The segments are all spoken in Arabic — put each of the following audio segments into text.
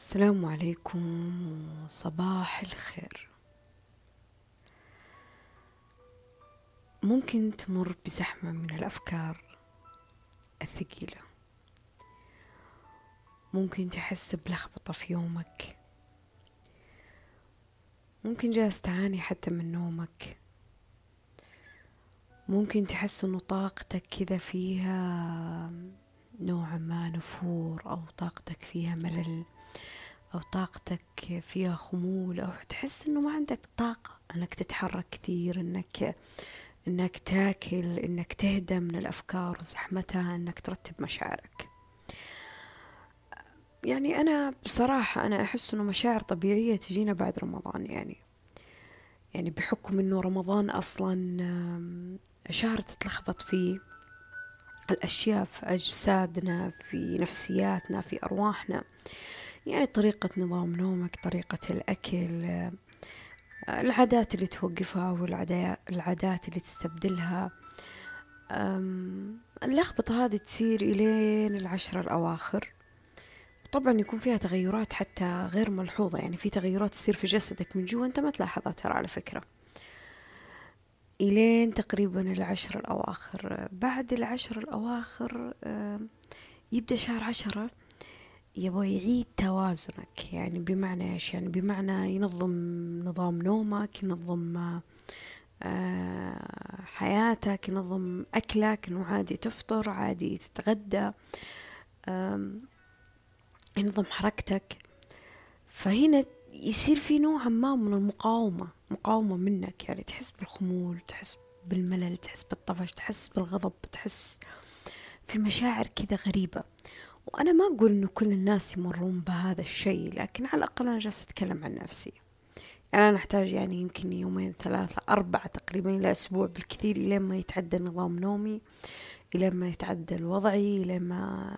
السلام عليكم وصباح الخير. ممكن تمر بزحمة من الأفكار الثقيلة. ممكن تحس بلخبطة في يومك. ممكن جالس تعاني حتى من نومك. ممكن تحس إنه طاقتك كذا فيها نوعا ما نفور أو طاقتك فيها ملل. أو طاقتك فيها خمول أو تحس إنه ما عندك طاقة إنك تتحرك كثير إنك إنك تاكل إنك تهدى من الأفكار وزحمتها إنك ترتب مشاعرك. يعني أنا بصراحة أنا أحس إنه مشاعر طبيعية تجينا بعد رمضان يعني. يعني بحكم إنه رمضان أصلا شهر تتلخبط فيه. الأشياء في أجسادنا في نفسياتنا في أرواحنا. يعني طريقة نظام نومك طريقة الأكل العادات اللي توقفها والعادات اللي تستبدلها. اللخبطة هذه تصير إلين العشرة الأواخر. طبعا يكون فيها تغيرات حتى غير ملحوظة يعني في تغيرات تصير في جسدك من جوا أنت ما تلاحظها ترى على فكرة. إلين تقريبا العشر الأواخر. بعد العشر الأواخر يبدأ شهر عشرة. يبغى يعيد توازنك يعني بمعنى إيش؟ يعني بمعنى ينظم نظام نومك ينظم آه، حياتك ينظم أكلك إنه عادي تفطر عادي تتغدى ينظم حركتك. فهنا يصير في نوع ما من المقاومة مقاومة منك يعني تحس بالخمول تحس بالملل تحس بالطفش تحس بالغضب تحس في مشاعر كذا غريبة. وأنا ما أقول إنه كل الناس يمرون بهذا الشيء لكن على الأقل أنا جالسة أتكلم عن نفسي. يعني أنا أحتاج يعني يمكن يومين ثلاثة أربعة تقريبا إلى أسبوع بالكثير إلى ما يتعدل نظام نومي إلى ما يتعدل وضعي إلى ما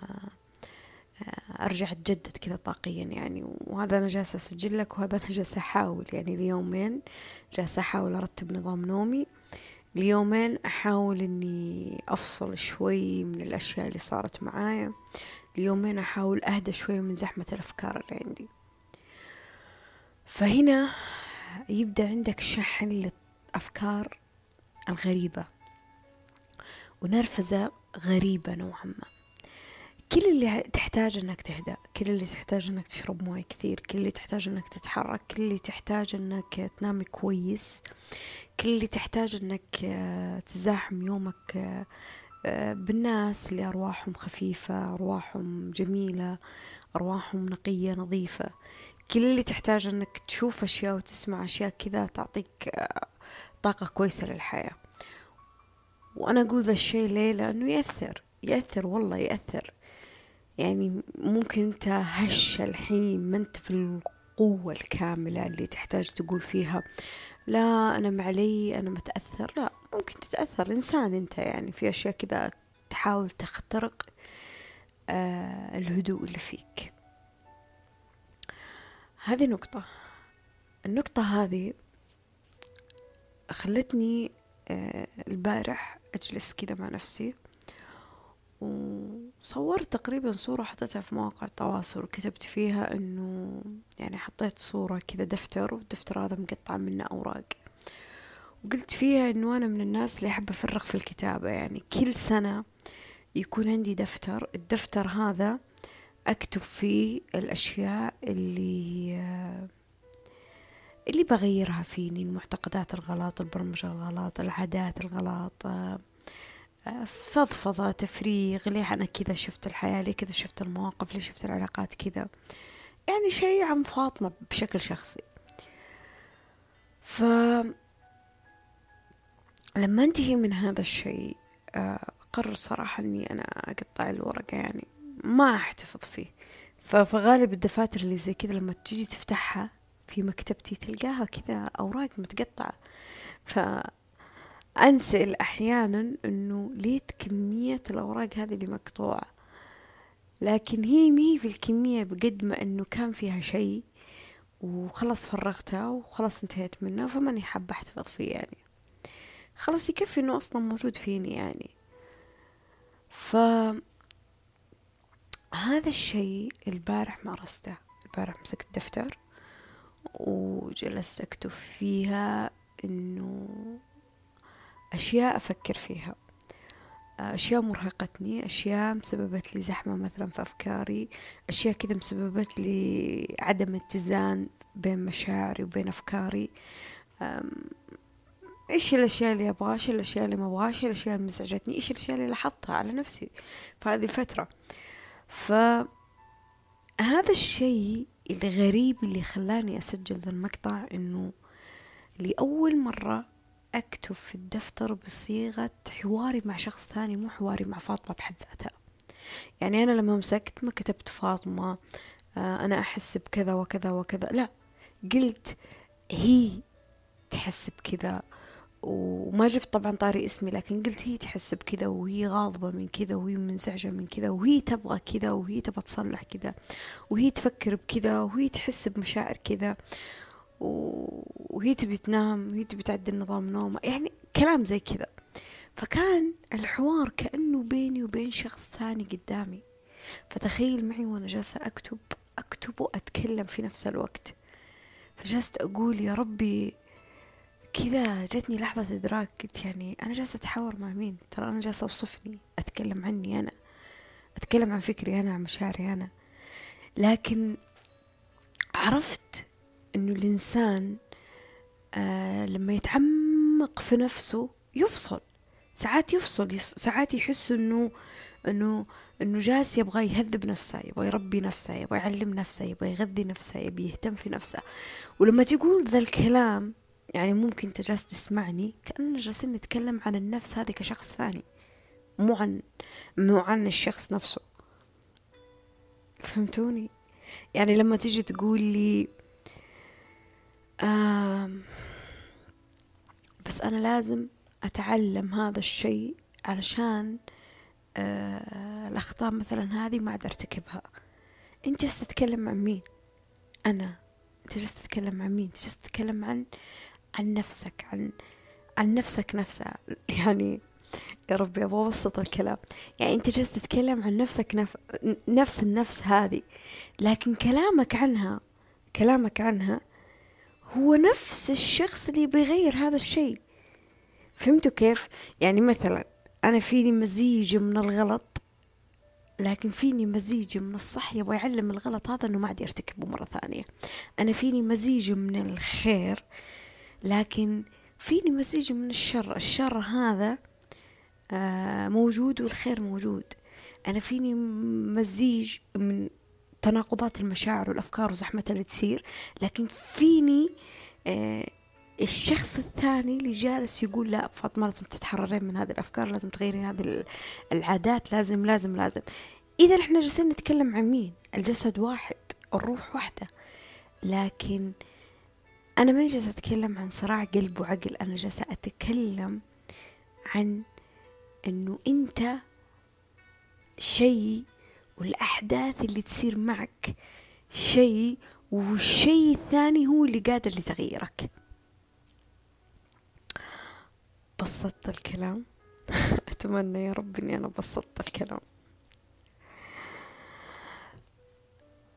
آه، أرجع أتجدد كذا طاقيا يعني. وهذا أنا جالسة أسجل لك وهذا أنا جالسة أحاول. يعني اليومين جالسة أحاول أرتب نظام نومي. اليومين أحاول إني أفصل شوي من الأشياء اللي صارت معايا. ليومين أحاول أهدى شوي من زحمة الأفكار اللي عندي. فهنا يبدأ عندك شحن للأفكار الغريبة. ونرفزة غريبة نوعا ما. كل اللي تحتاج إنك تهدأ كل اللي تحتاج إنك تشرب موية كثير كل اللي تحتاج إنك تتحرك كل اللي تحتاج إنك تنام كويس كل اللي تحتاج إنك تزاحم يومك بالناس اللي أرواحهم خفيفة أرواحهم جميلة أرواحهم نقية نظيفة. كل اللي تحتاج أنك تشوف أشياء وتسمع أشياء كذا تعطيك آه، طاقة كويسة للحياة. وأنا أقول ذا الشيء ليه؟ لأنه يأثر يأثر والله يأثر. يعني ممكن أنت هش الحين ما أنت في القوة الكاملة اللي تحتاج تقول فيها. لا أنا معلي أنا متأثر. لا ممكن تتأثر. إنسان أنت يعني في أشياء كذا تحاول تخترق آه الهدوء اللي فيك. هذه نقطة. النقطة هذه خلتني آه البارح أجلس كذا مع نفسي. وصورت تقريبا صورة حطيتها في مواقع التواصل. وكتبت فيها إنه يعني حطيت صورة كذا دفتر والدفتر هذا مقطع منه أوراق. وقلت فيها إنه أنا من الناس اللي أحب أفرغ في الكتابة. يعني كل سنة يكون عندي دفتر. الدفتر هذا أكتب فيه الأشياء اللي اللي بغيرها فيني المعتقدات الغلط البرمجة الغلط العادات الغلط فضفضة تفريغ ليه أنا كذا شفت الحياة ليه كذا شفت المواقف ليه شفت العلاقات كذا؟ يعني شيء عن فاطمة بشكل شخصي. ف لما أنتهي من هذا الشيء أقرر صراحة أني أنا أقطع الورقة يعني ما أحتفظ فيه. فغالب الدفاتر اللي زي كذا لما تجي تفتحها في مكتبتي تلقاها كذا أوراق متقطعة. ف أنسأل أحيانا أنه ليت كمية الأوراق هذه اللي مقطوعة. لكن هي مي في الكمية بقد ما أنه كان فيها شيء وخلاص فرغتها وخلاص انتهيت منها فماني حابة أحتفظ فيه يعني. خلاص يكفي أنه أصلا موجود فيني يعني. ف هذا الشيء البارح مارسته. البارح مسكت دفتر وجلست أكتب فيها إنه أشياء أفكر فيها. أشياء مرهقتني أشياء مسببت لي زحمة مثلا في أفكاري أشياء كذا مسببت لي عدم اتزان بين مشاعري وبين أفكاري. إيش الأشياء اللي أبغاها؟ إيش الأشياء اللي ما أبغاها؟ إيش الأشياء اللي مزعجتني إيش الأشياء اللي لاحظتها على نفسي في هذه الفترة؟ فهذا الشيء الغريب اللي خلاني أسجل ذا المقطع إنه لأول مرة أكتب في الدفتر بصيغة حواري مع شخص ثاني مو حواري مع فاطمة بحد ذاتها. يعني أنا لما مسكت ما كتبت فاطمة آه، أنا أحس بكذا وكذا وكذا. لا قلت هي تحس بكذا. وما جبت طبعا طاري اسمي لكن قلت هي تحس بكذا وهي غاضبة من كذا وهي منزعجة من كذا وهي تبغى كذا وهي تبغى تصلح كذا وهي تفكر بكذا وهي تحس بمشاعر كذا. وهي تبي تنام وهي تبي تعدل نظام نومها يعني كلام زي كذا. فكان الحوار كأنه بيني وبين شخص ثاني قدامي. فتخيل معي وأنا جالسة أكتب أكتب وأتكلم في نفس الوقت. فجلست أقول يا ربي كذا جتني لحظة إدراك. قلت يعني أنا جالسة أتحاور مع مين؟ ترى أنا جالسة أوصفني أتكلم عني أنا أتكلم عن فكري أنا عن مشاعري أنا. لكن عرفت إنه الإنسان آه لما يتعمق في نفسه يفصل. ساعات يفصل ساعات يحس إنه إنه إنه جالس يبغى يهذب نفسه يبغى يربي نفسه يبغى يعلم نفسه يبغى يغذي نفسه يبي يهتم في نفسه. ولما تقول ذا الكلام يعني ممكن أنت جالس تسمعني كأننا جالسين نتكلم عن النفس هذه كشخص ثاني مو عن مو عن الشخص نفسه. فهمتوني؟ يعني لما تيجي تقول لي بس أنا لازم أتعلم هذا الشيء علشان آه الأخطاء مثلا هذه ما أقدر أرتكبها. أنت جالس تتكلم عن مين؟ أنا. أنت جالس تتكلم عن مين؟ أنت جالس تتكلم عن عن نفسك عن عن نفسك نفسها. يعني يا ربي أبغى أبسط الكلام. يعني أنت جالس تتكلم عن نفسك نف... نفس النفس هذه لكن كلامك عنها كلامك عنها هو نفس الشخص اللي بيغير هذا الشيء. فهمتوا كيف؟ يعني مثلا أنا فيني مزيج من الغلط لكن فيني مزيج من الصح يبغى يعلم الغلط هذا إنه ما عاد يرتكبه مرة ثانية. أنا فيني مزيج من الخير لكن فيني مزيج من الشر. الشر هذا آه، موجود والخير موجود. أنا فيني مزيج من تناقضات المشاعر والأفكار وزحمة اللي تصير. لكن فيني آه الشخص الثاني اللي جالس يقول لا فاطمة لازم تتحررين من هذه الأفكار لازم تغيرين هذه العادات لازم لازم لازم. إذا إحنا جالسين نتكلم عن مين؟ الجسد واحد الروح واحدة. لكن أنا ما جالسة أتكلم عن صراع قلب وعقل أنا جالسة أتكلم عن إنه أنت شيء والأحداث اللي تصير معك شيء والشيء الثاني هو اللي قادر لتغييرك. بسطت الكلام. أتمنى يا رب إني أنا بسطت الكلام.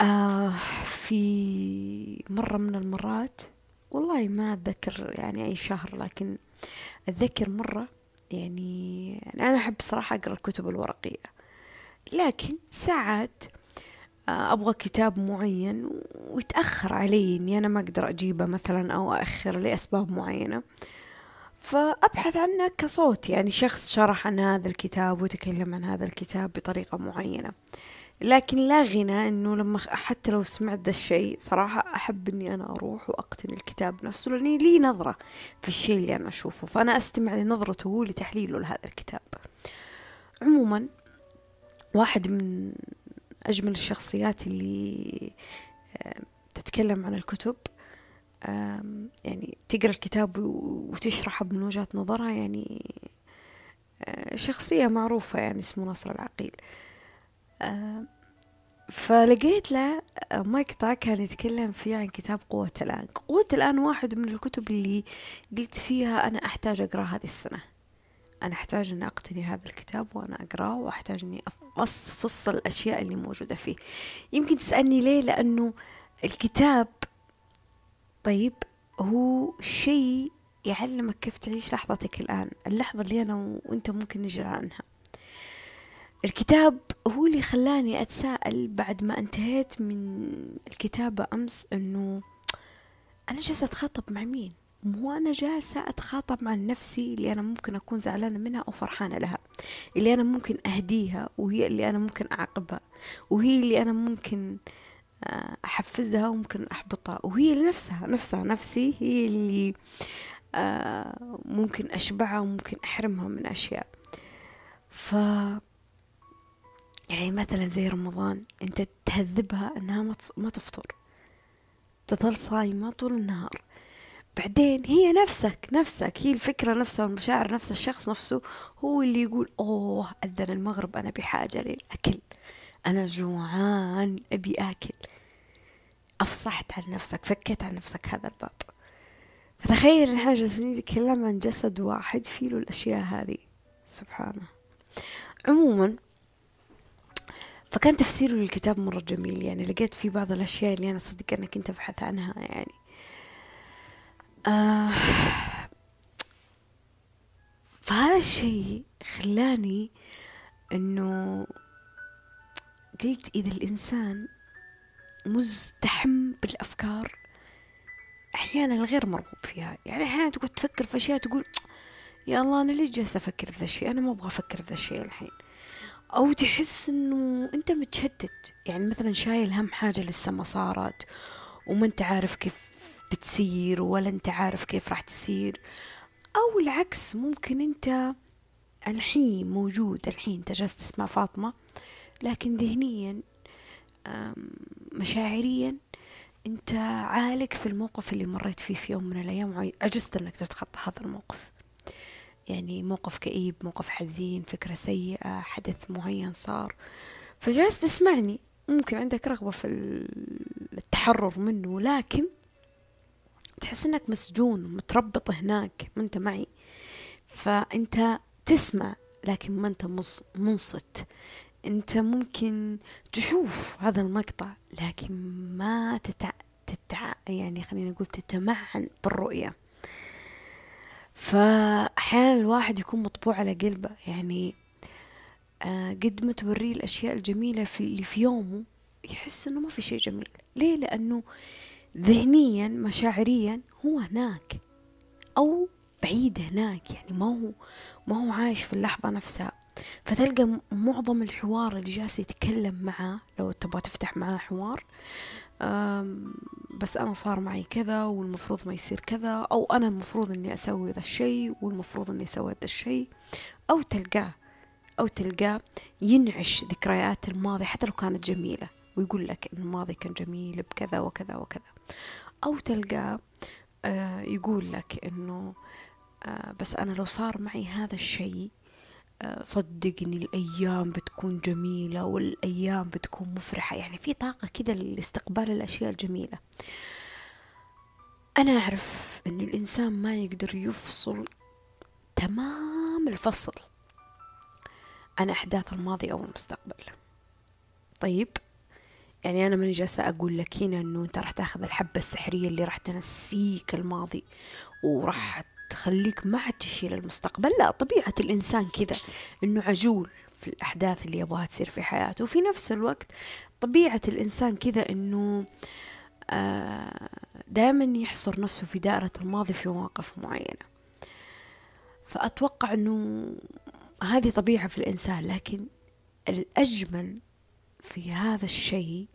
آه في مرة من المرات والله ما أتذكر يعني أي شهر لكن أتذكر مرة يعني أنا أحب صراحة أقرأ الكتب الورقية. لكن ساعات آه، أبغى كتاب معين ويتأخر علي إني أنا ما أقدر أجيبه مثلا أو أأخر لأسباب معينة. فأبحث عنه كصوت يعني شخص شرح عن هذا الكتاب وتكلم عن هذا الكتاب بطريقة معينة. لكن لا غنى إنه لما حتى لو سمعت ذا الشيء صراحة أحب إني أنا أروح وأقتني الكتاب نفسه لاني لي نظرة في الشيء اللي أنا أشوفه. فأنا أستمع لنظرته لتحليله لهذا الكتاب. عموما واحد من أجمل الشخصيات اللي تتكلم عن الكتب. يعني تقرأ الكتاب وتشرحه من وجهة نظرها يعني آه، شخصية معروفة يعني اسمه ناصر العقيل. فلقيت له مقطع كان يتكلم فيه عن كتاب قوة الآن. قوة الآن واحد من الكتب اللي قلت فيها أنا أحتاج أقرأ هذه السنة. أنا أحتاج أن أقتني هذا الكتاب وأنا أقرأه وأحتاج أني أفصل الأشياء اللي موجودة فيه. يمكن تسألني ليه؟ لأنه الكتاب طيب هو شيء يعلمك كيف تعيش لحظتك الآن اللحظة اللي أنا وأنت ممكن نجري عنها. الكتاب هو اللي خلاني أتساءل بعد ما انتهيت من الكتابة أمس أنه أنا جالسة أتخاطب مع مين؟ مو أنا جالسة أتخاطب مع نفسي اللي أنا ممكن أكون زعلانة منها أو فرحانة لها. اللي أنا ممكن أهديها وهي اللي أنا ممكن أعاقبها وهي اللي أنا ممكن آه، أحفزها وممكن أحبطها وهي نفسها نفسها نفسي هي اللي آه، ممكن أشبعها وممكن أحرمها من أشياء. ف يعني مثلا زي رمضان أنت تهذبها أنها ما تفطر. تظل صايمة طول النهار. بعدين هي نفسك نفسك هي الفكرة نفسها والمشاعر نفس الشخص نفسه هو اللي يقول أوه أذن المغرب أنا بحاجة للأكل أنا جوعان أبي آكل. أفصحت عن نفسك فكيت عن نفسك هذا الباب. فتخيل إن إحنا جالسين نتكلم عن جسد واحد فيه له الأشياء هذه. سبحانه. عموما فكان تفسيره للكتاب مرة جميل. يعني لقيت في بعض الأشياء اللي أنا صدق أنا كنت أبحث عنها يعني. آه فهذا الشيء خلاني إنه قلت إذا الإنسان مزدحم بالأفكار أحيانا الغير مرغوب فيها. يعني أحيانا تقعد تفكر في أشياء تقول يا الله أنا ليش جالسة أفكر في ذا الشيء؟ أنا ما أبغى أفكر في ذا الشيء الحين. أو تحس إنه أنت متشتت. يعني مثلا شايل هم حاجة لسه ما صارت وما أنت عارف كيف بتصير ولا انت عارف كيف راح تصير. أو العكس ممكن انت الحين موجود الحين انت تسمع فاطمة لكن ذهنيا مشاعريا انت عالق في الموقف اللي مريت فيه في يوم من الأيام وعجزت انك تتخطى هذا الموقف. يعني موقف كئيب موقف حزين فكرة سيئة حدث معين صار. فجالس تسمعني ممكن عندك رغبة في التحرر منه لكن تحس إنك مسجون متربط هناك ما أنت معي. فأنت تسمع لكن ما أنت منصت. أنت ممكن تشوف هذا المقطع لكن ما تتع... تتع... يعني خلينا نقول تتمعن بالرؤية. فأحيانا الواحد يكون مطبوع على قلبه. يعني آه قد ما توريه الأشياء الجميلة في اللي في يومه يحس إنه ما في شيء جميل. ليه؟ لأنه ذهنيا مشاعريا هو هناك أو بعيد هناك يعني ما هو ما هو عايش في اللحظة نفسها. فتلقى معظم الحوار اللي جالس يتكلم معاه لو تبغى تفتح معاه حوار بس أنا صار معي كذا والمفروض ما يصير كذا أو أنا المفروض إني أسوي ذا الشيء والمفروض إني سويت ذا الشيء. أو تلقاه أو تلقاه ينعش ذكريات الماضي حتى لو كانت جميلة. ويقول لك إن الماضي كان جميل بكذا وكذا وكذا. أو تلقى آه، يقول لك إنه آه، بس أنا لو صار معي هذا الشيء آه، صدقني الأيام بتكون جميلة والأيام بتكون مفرحة. يعني في طاقة كذا لاستقبال الأشياء الجميلة. أنا أعرف أن الإنسان ما يقدر يفصل تمام الفصل عن أحداث الماضي أو المستقبل. طيب؟ يعني أنا ماني جالسة أقول لك هنا إنه أنت راح تاخذ الحبة السحرية اللي راح تنسيك الماضي وراح تخليك ما عاد تشيل المستقبل. لا طبيعة الإنسان كذا إنه عجول في الأحداث اللي يبغاها تصير في حياته. وفي نفس الوقت طبيعة الإنسان كذا إنه آه دائما يحصر نفسه في دائرة الماضي في مواقف معينة. فأتوقع إنه هذه طبيعة في الإنسان لكن الأجمل في هذا الشيء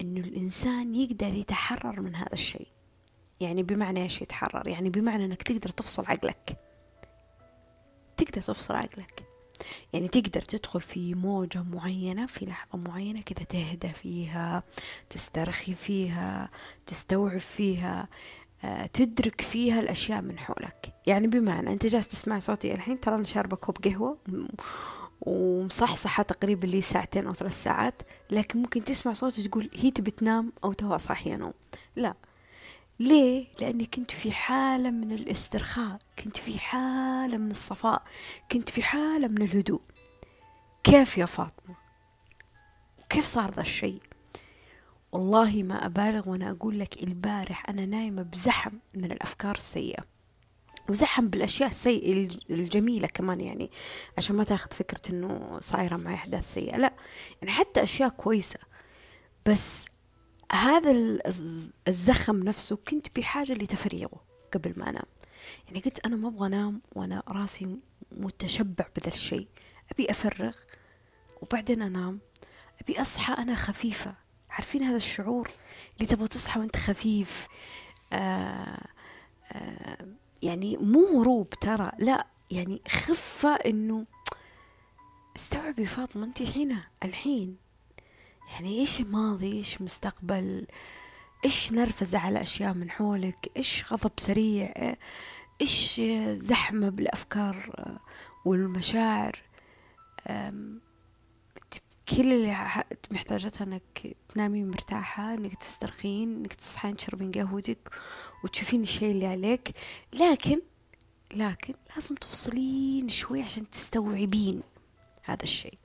إنه الإنسان يقدر يتحرر من هذا الشيء. يعني بمعنى إيش يتحرر؟ يعني بمعنى إنك تقدر تفصل عقلك. تقدر تفصل عقلك. يعني تقدر تدخل في موجة معينة في لحظة معينة كذا تهدى فيها تسترخي فيها تستوعب فيها آه، تدرك فيها الأشياء من حولك. يعني بمعنى أنت جالس تسمع صوتي الحين ترى أنا شاربة كوب قهوة ومصحصحة تقريبا لي ساعتين أو ثلاث ساعات لكن ممكن تسمع صوت تقول هي تبي تنام أو توها صاحية نوم لا ليه؟ لأني كنت في حالة من الاسترخاء كنت في حالة من الصفاء كنت في حالة من الهدوء كيف يا فاطمة؟ كيف صار ذا الشيء؟ والله ما أبالغ وأنا أقول لك البارح أنا نايمة بزحم من الأفكار السيئة وزحم بالأشياء السيئة الجميلة كمان يعني عشان ما تاخذ فكرة إنه صايرة معي أحداث سيئة لا يعني حتى أشياء كويسة. بس هذا الزخم نفسه كنت بحاجة لتفريغه قبل ما أنام. يعني قلت أنا ما أبغى أنام وأنا راسي متشبع بذا الشيء. أبي أفرغ وبعدين أنام. أبي أصحى أنا خفيفة. عارفين هذا الشعور اللي تبغى تصحى وأنت خفيف؟ آه آه يعني مو هروب ترى لا يعني خفة إنه استوعبي فاطمة أنت هنا الحين. يعني إيش ماضي إيش مستقبل؟ إيش نرفزة على أشياء من حولك؟ إيش غضب سريع؟ إيش زحمة بالأفكار والمشاعر؟ كل اللي محتاجتها إنك تنامي مرتاحة إنك تسترخين إنك تصحين تشربين قهوتك وتشوفين الشيء اللي عليك. لكن لكن لازم تفصلين شوي عشان تستوعبين هذا الشيء.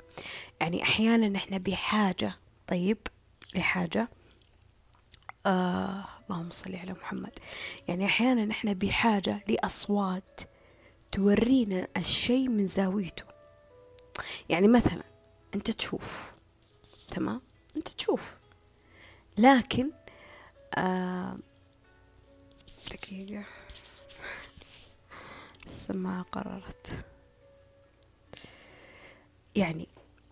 يعني أحيانا إحنا بحاجة طيب لحاجة آه اللهم صل على محمد. يعني أحيانا إحنا بحاجة لأصوات تورينا الشيء من زاويته. يعني مثلا أنت تشوف تمام؟ أنت تشوف. لكن آه دقيقة. السماعة قررت. يعني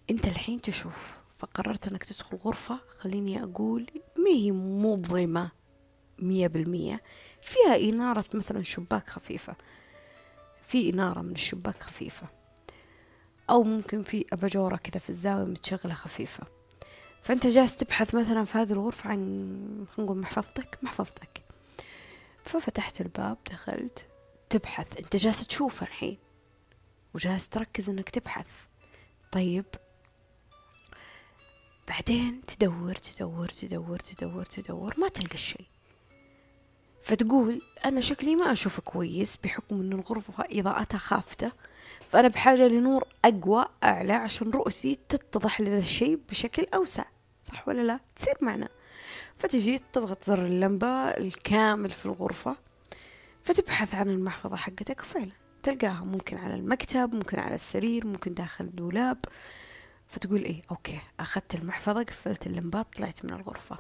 أنت الحين تشوف فقررت أنك تدخل غرفة خليني أقول ما هي مظلمة مية بالمية. فيها إنارة مثلا شباك خفيفة. في إنارة من الشباك خفيفة. أو ممكن في أباجورة كذا في الزاوية متشغلة خفيفة. فأنت جالس تبحث مثلا في هذه الغرفة عن خلينا نقول محفظتك محفظتك. ففتحت الباب دخلت تبحث. أنت جالس تشوف الحين وجالس تركز أنك تبحث. طيب. بعدين تدور تدور تدور تدور تدور ما تلقى الشيء فتقول أنا شكلي ما أشوف كويس بحكم أن الغرفة إضاءتها خافتة. فأنا بحاجة لنور أقوى أعلى عشان رؤسي تتضح لذا الشيء بشكل أوسع صح ولا لا؟ تصير معنا. فتجي تضغط زر اللمبة الكامل في الغرفة فتبحث عن المحفظة حقتك وفعلا تلقاها. ممكن على المكتب ممكن على السرير ممكن داخل الدولاب. فتقول إيه؟ أوكي أخذت المحفظة قفلت اللمبات طلعت من الغرفة.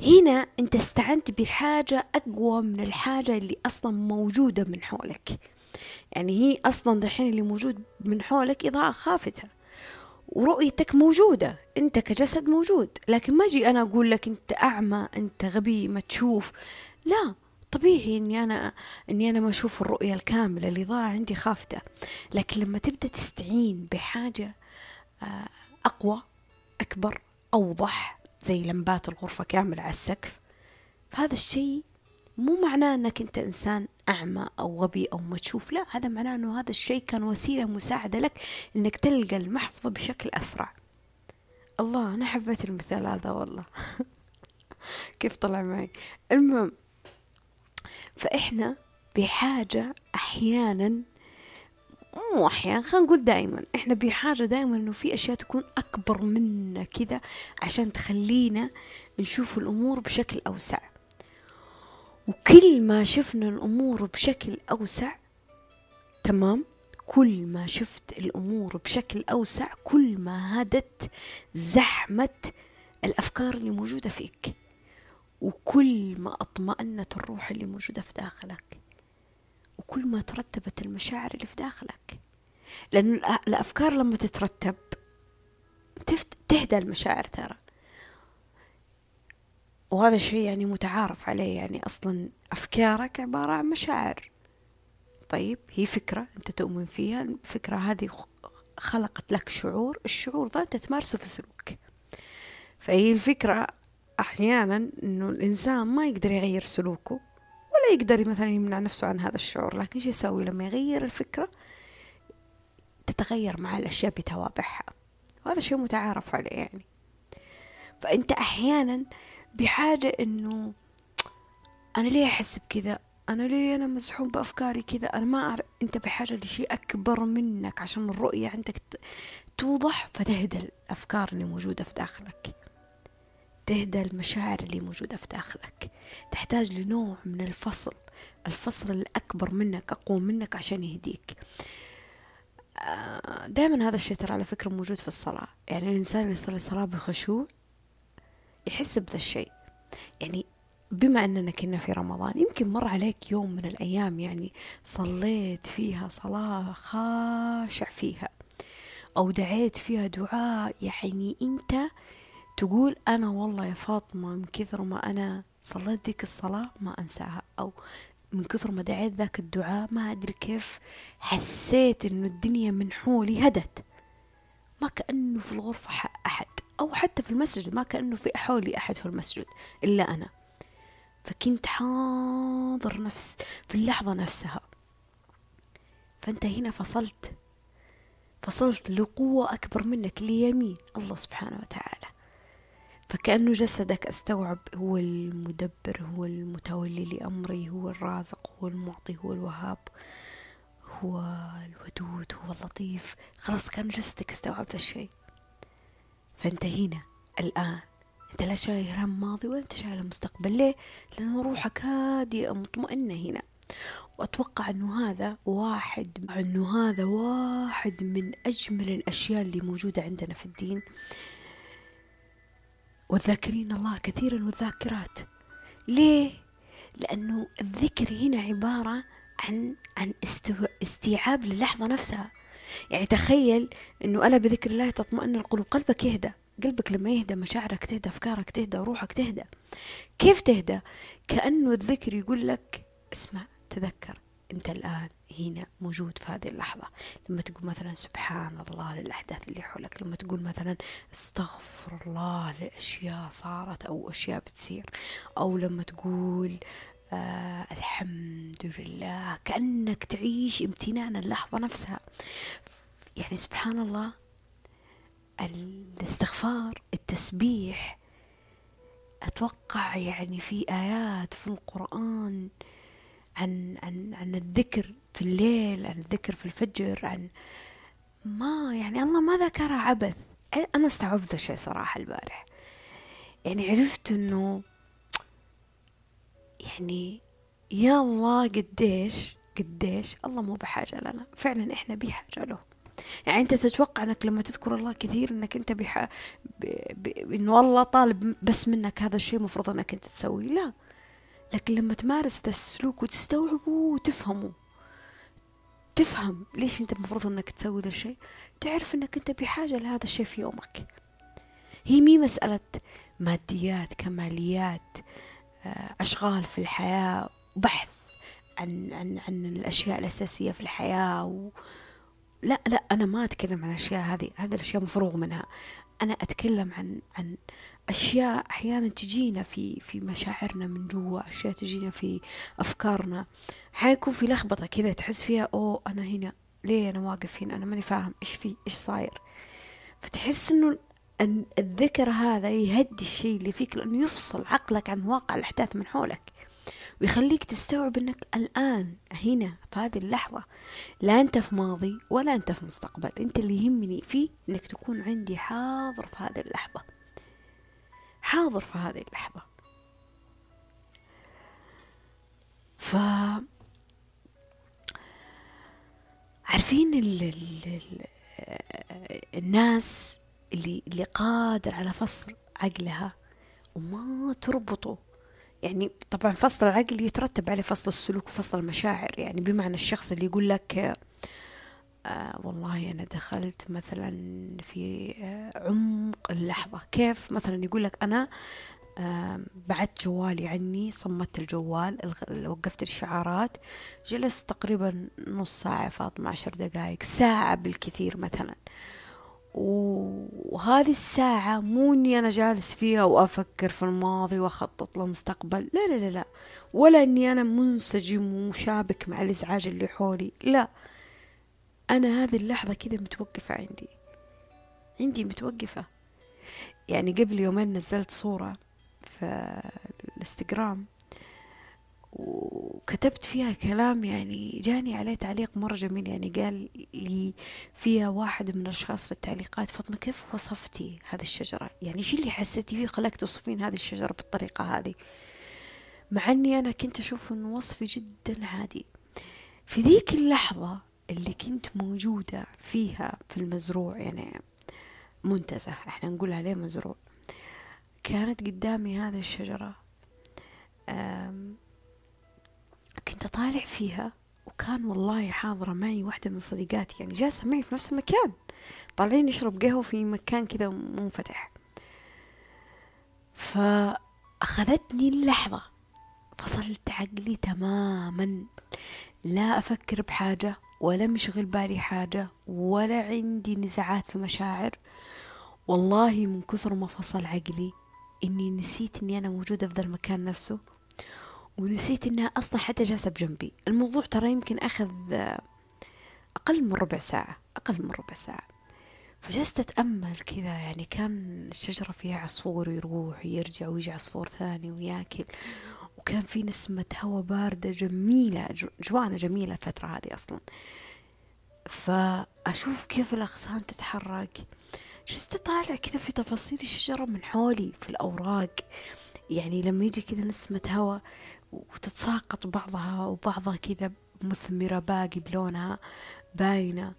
هنا أنت استعنت بحاجة أقوى من الحاجة اللي أصلا موجودة من حولك. يعني هي أصلا دحين اللي موجود من حولك إضاءة خافتة ورؤيتك موجودة أنت كجسد موجود. لكن ما أجي أنا أقول لك أنت أعمى أنت غبي ما تشوف. لا طبيعي إني أنا إني أنا ما أشوف الرؤية الكاملة الإضاءة عندي خافتة. لكن لما تبدأ تستعين بحاجة آه، أقوى أكبر أوضح زي لمبات الغرفة كاملة على السقف فهذا الشيء مو معناه أنك أنت إنسان أعمى أو غبي أو ما تشوف. لا هذا معناه أنه هذا الشيء كان وسيلة مساعدة لك أنك تلقى المحفظة بشكل أسرع. الله أنا حبيت المثال هذا والله. كيف طلع معي؟ المهم فإحنا بحاجة أحيانا مو أحيانا خلينا نقول دائما إحنا بحاجة دائما إنه في أشياء تكون أكبر منا كذا عشان تخلينا نشوف الأمور بشكل أوسع. وكل ما شفنا الأمور بشكل أوسع تمام؟ كل ما شفت الأمور بشكل أوسع كل ما هدت زحمة الأفكار اللي موجودة فيك. وكل ما أطمأنت الروح اللي موجودة في داخلك. وكل ما ترتبت المشاعر اللي في داخلك. لأن الأفكار لما تترتب تهدى المشاعر ترى. وهذا شيء يعني متعارف عليه يعني أصلا أفكارك عبارة عن مشاعر. طيب هي فكرة أنت تؤمن فيها الفكرة هذه خلقت لك شعور الشعور ذا أنت تمارسه في سلوك فهي الفكرة أحيانا أنه الإنسان ما يقدر يغير سلوكه ولا يقدر مثلا يمنع نفسه عن هذا الشعور لكن إيش يسوي لما يغير الفكرة؟ تتغير مع الأشياء بتوابعها. وهذا شيء متعارف عليه يعني. فأنت أحيانا بحاجة إنه أنا ليه أحس بكذا؟ أنا ليه أنا مزحوم بأفكاري كذا؟ أنا ما أعرف. أنت بحاجة لشيء أكبر منك عشان الرؤية عندك توضح فتهدى الأفكار اللي موجودة في داخلك. تهدى المشاعر اللي موجودة في داخلك. تحتاج لنوع من الفصل. الفصل الأكبر منك أقوى منك عشان يهديك. آه، دائما هذا الشيء ترى على فكرة موجود في الصلاة. يعني الإنسان اللي يصلي صلاة بخشوع يحس بذا الشيء. يعني بما أننا كنا في رمضان يمكن مر عليك يوم من الأيام يعني صليت فيها صلاة خاشع فيها أو دعيت فيها دعاء يعني أنت تقول أنا والله يا فاطمة من كثر ما أنا صليت ذيك الصلاة ما أنساها أو من كثر ما دعيت ذاك الدعاء ما أدري كيف حسيت إنه الدنيا من حولي هدت. ما كأنه في الغرفة أحد. أو حتى في المسجد ما كأنه في حولي أحد في المسجد إلا أنا. فكنت حاضر نفس في اللحظة نفسها. فأنت هنا فصلت. فصلت لقوة أكبر منك ليمين. الله سبحانه وتعالى. فكأنه جسدك أستوعب هو المدبر هو المتولي لأمري هو الرازق هو المعطي هو الوهاب هو الودود هو اللطيف. خلاص كان جسدك استوعب ذا الشيء. فأنت هنا الآن. أنت لا شايل هم ماضي ولا أنت شايل مستقبل ليه؟ لأنه روحك هادئة مطمئنة هنا. وأتوقع أنه هذا واحد أنه هذا واحد من أجمل الأشياء اللي موجودة عندنا في الدين. والذاكرين الله كثيرا والذاكرات. ليه؟ لأنه الذكر هنا عبارة عن عن استيعاب للحظة نفسها. يعني تخيل أنه ألا بذكر الله تطمئن القلوب قلبك يهدى قلبك لما يهدى مشاعرك تهدى أفكارك تهدى روحك تهدى كيف تهدى؟ كأنه الذكر يقول لك اسمع تذكر أنت الآن هنا موجود في هذه اللحظة لما تقول مثلا سبحان الله للأحداث اللي حولك لما تقول مثلا استغفر الله لأشياء صارت أو أشياء بتصير أو لما تقول آه الحمد لله كأنك تعيش امتنان اللحظة نفسها. يعني سبحان الله الاستغفار التسبيح أتوقع يعني في آيات في القرآن عن عن عن الذكر في الليل عن الذكر في الفجر عن ما يعني الله ما ذكرها عبث. أنا أستوعبت الشيء صراحة البارح. يعني عرفت إنه يعني يا الله قديش قديش الله مو بحاجة لنا. فعلا إحنا بحاجة له. يعني أنت تتوقع أنك لما تذكر الله كثير أنك أنت بح... ب... ب... إنه الله طالب بس منك هذا الشيء مفروض أنك أنت تسويه. لا. لكن لما تمارس ذا السلوك وتستوعبه وتفهمه تفهم ليش أنت المفروض إنك تسوي ذا الشيء تعرف إنك أنت بحاجة لهذا الشيء في يومك. هي مي مسألة ماديات كماليات آه، أشغال في الحياة بحث عن عن عن الأشياء الأساسية في الحياة و... لا لا أنا ما أتكلم عن الأشياء هذه هذه الأشياء مفروغ منها. أنا أتكلم عن عن أشياء أحيانا تجينا في في مشاعرنا من جوا أشياء تجينا في أفكارنا. حيكون في لخبطة كذا تحس فيها أوه أنا هنا ليه أنا واقف هنا؟ أنا ماني فاهم إيش في إيش صاير؟ فتحس إنه أن الذكر هذا يهدي الشيء اللي فيك لأنه يفصل عقلك عن واقع الأحداث من حولك. ويخليك تستوعب أنك الآن هنا في هذه اللحظة لا أنت في ماضي ولا أنت في مستقبل. أنت اللي يهمني فيه أنك تكون عندي حاضر في هذه اللحظة. حاضر في هذه اللحظة. ف عارفين ال ال ال الناس اللي اللي قادر على فصل عقلها وما تربطه. يعني طبعا فصل العقل يترتب عليه فصل السلوك وفصل المشاعر. يعني بمعنى الشخص اللي يقول لك آه والله أنا دخلت مثلا في آه عمق اللحظة. كيف؟ مثلا يقول لك أنا آه بعدت جوالي عني صمت الجوال وقفت الشعارات جلست تقريبا نص ساعة فاطمة عشر دقائق ساعة بالكثير مثلا. وهذه الساعة مو إني أنا جالس فيها وأفكر في الماضي وأخطط للمستقبل لا لا لا لا. ولا إني أنا منسجم ومشابك مع الإزعاج اللي حولي. لا. أنا هذه اللحظة كذا متوقفة عندي. عندي متوقفة. يعني قبل يومين نزلت صورة في الإنستغرام. وكتبت فيها كلام يعني جاني عليه تعليق مرة جميل. يعني قال لي فيها واحد من الأشخاص في التعليقات فاطمة كيف وصفتي هذه الشجرة؟ يعني شو اللي حسيتي فيه خلاك توصفين هذه الشجرة بالطريقة هذه؟ مع إني أنا كنت أشوف إنه وصفي جدا عادي. في ذيك اللحظة اللي كنت موجودة فيها في المزروع يعني منتزه إحنا نقول عليه مزروع كانت قدامي هذه الشجرة. كنت أطالع فيها وكان والله حاضرة معي واحدة من صديقاتي يعني جالسة معي في نفس المكان طالعين نشرب قهوة في مكان كذا منفتح. فأخذتني اللحظة فصلت عقلي تماما لا أفكر بحاجة ولا مشغل بالي حاجة ولا عندي نزاعات في مشاعر. والله من كثر ما فصل عقلي إني نسيت إني أنا موجودة في ذا المكان نفسه. ونسيت إنها أصلا حتى جالسة بجنبي الموضوع ترى يمكن أخذ أقل من ربع ساعة أقل من ربع ساعة. فجلست أتأمل كذا يعني كان الشجرة فيها عصفور يروح ويرجع ويجي عصفور ثاني وياكل. وكان في نسمة هواء باردة جميلة جوانا جميلة الفترة هذه أصلا. فأشوف كيف الأغصان تتحرك. جلست أطالع كذا في تفاصيل الشجرة من حولي في الأوراق. يعني لما يجي كذا نسمة هواء وتتساقط بعضها وبعضها كذا مثمرة باقي بلونها باينة.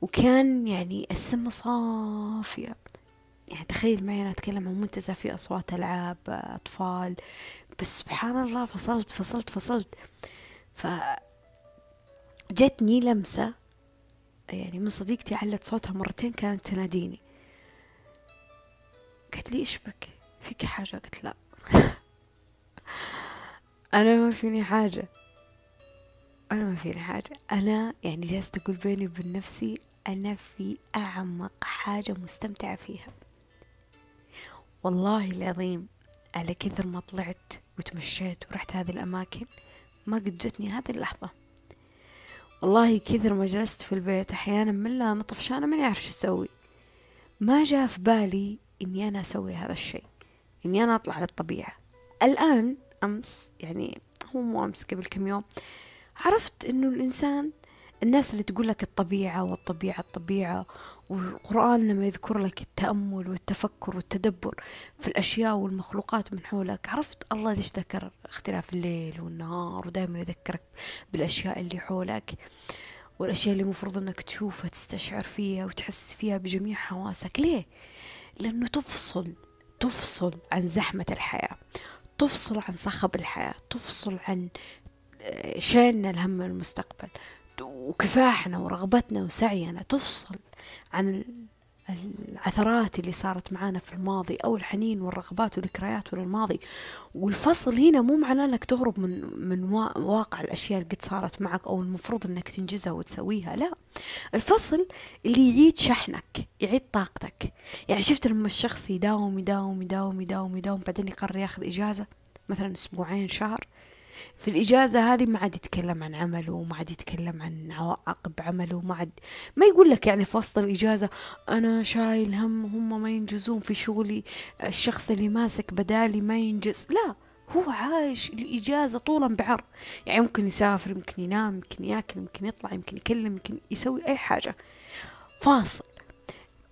وكان يعني السماء صافية. يعني تخيل معي أنا أتكلم عن منتزه في أصوات ألعاب أطفال. بس سبحان الله فصلت فصلت فصلت. ف جتني لمسة. يعني من صديقتي علت صوتها مرتين كانت تناديني. قالت لي إيش بك؟ فيك حاجة؟ قلت لا. أنا ما فيني حاجة. أنا ما فيني حاجة. أنا يعني جالسة أقول بيني وبين نفسي أنا في أعمق حاجة مستمتعة فيها. والله العظيم على كثر ما طلعت وتمشيت ورحت هذه الأماكن ما قد جتني هذه اللحظة. والله كثر ما جلست في البيت أحيانا من لا أنا طفشانة ماني أعرف شو أسوي. ما جاء في بالي إني أنا أسوي هذا الشيء إني أنا أطلع للطبيعة. الآن أمس يعني هو مو أمس قبل كم يوم. عرفت إنه الإنسان الناس اللي تقول لك الطبيعة والطبيعة الطبيعة والقرآن لما يذكر لك التأمل والتفكر والتدبر في الأشياء والمخلوقات من حولك عرفت الله ليش ذكر اختلاف الليل والنهار ودائما يذكرك بالأشياء اللي حولك والأشياء اللي مفروض أنك تشوفها تستشعر فيها وتحس فيها بجميع حواسك. ليه؟ لأنه تفصل تفصل عن زحمة الحياة. تفصل عن صخب الحياة تفصل عن آه، شيلنا الهم المستقبل وكفاحنا ورغبتنا وسعينا تفصل عن العثرات اللي صارت معانا في الماضي أو الحنين والرغبات وذكريات للماضي والفصل هنا مو معناه أنك تهرب من من واقع الأشياء اللي قد صارت معك أو المفروض أنك تنجزها وتسويها لا. الفصل اللي يعيد شحنك يعيد طاقتك. يعني شفت لما الشخص يداوم يداوم يداوم يداوم يداوم بعدين يقرر ياخذ إجازة مثلا أسبوعين شهر في الإجازة هذه ما عاد يتكلم عن عمله ما عاد يتكلم عن عواقب عمله ما عاد ما يقول لك يعني في وسط الإجازة أنا شايل هم هم ما ينجزون في شغلي الشخص اللي ماسك بدالي ما ينجز. لا هو عايش الإجازة طولا بعرض. يعني ممكن يسافر يمكن ينام يمكن يأكل يمكن يطلع يمكن يكلم يمكن يسوي أي حاجة. فاصل.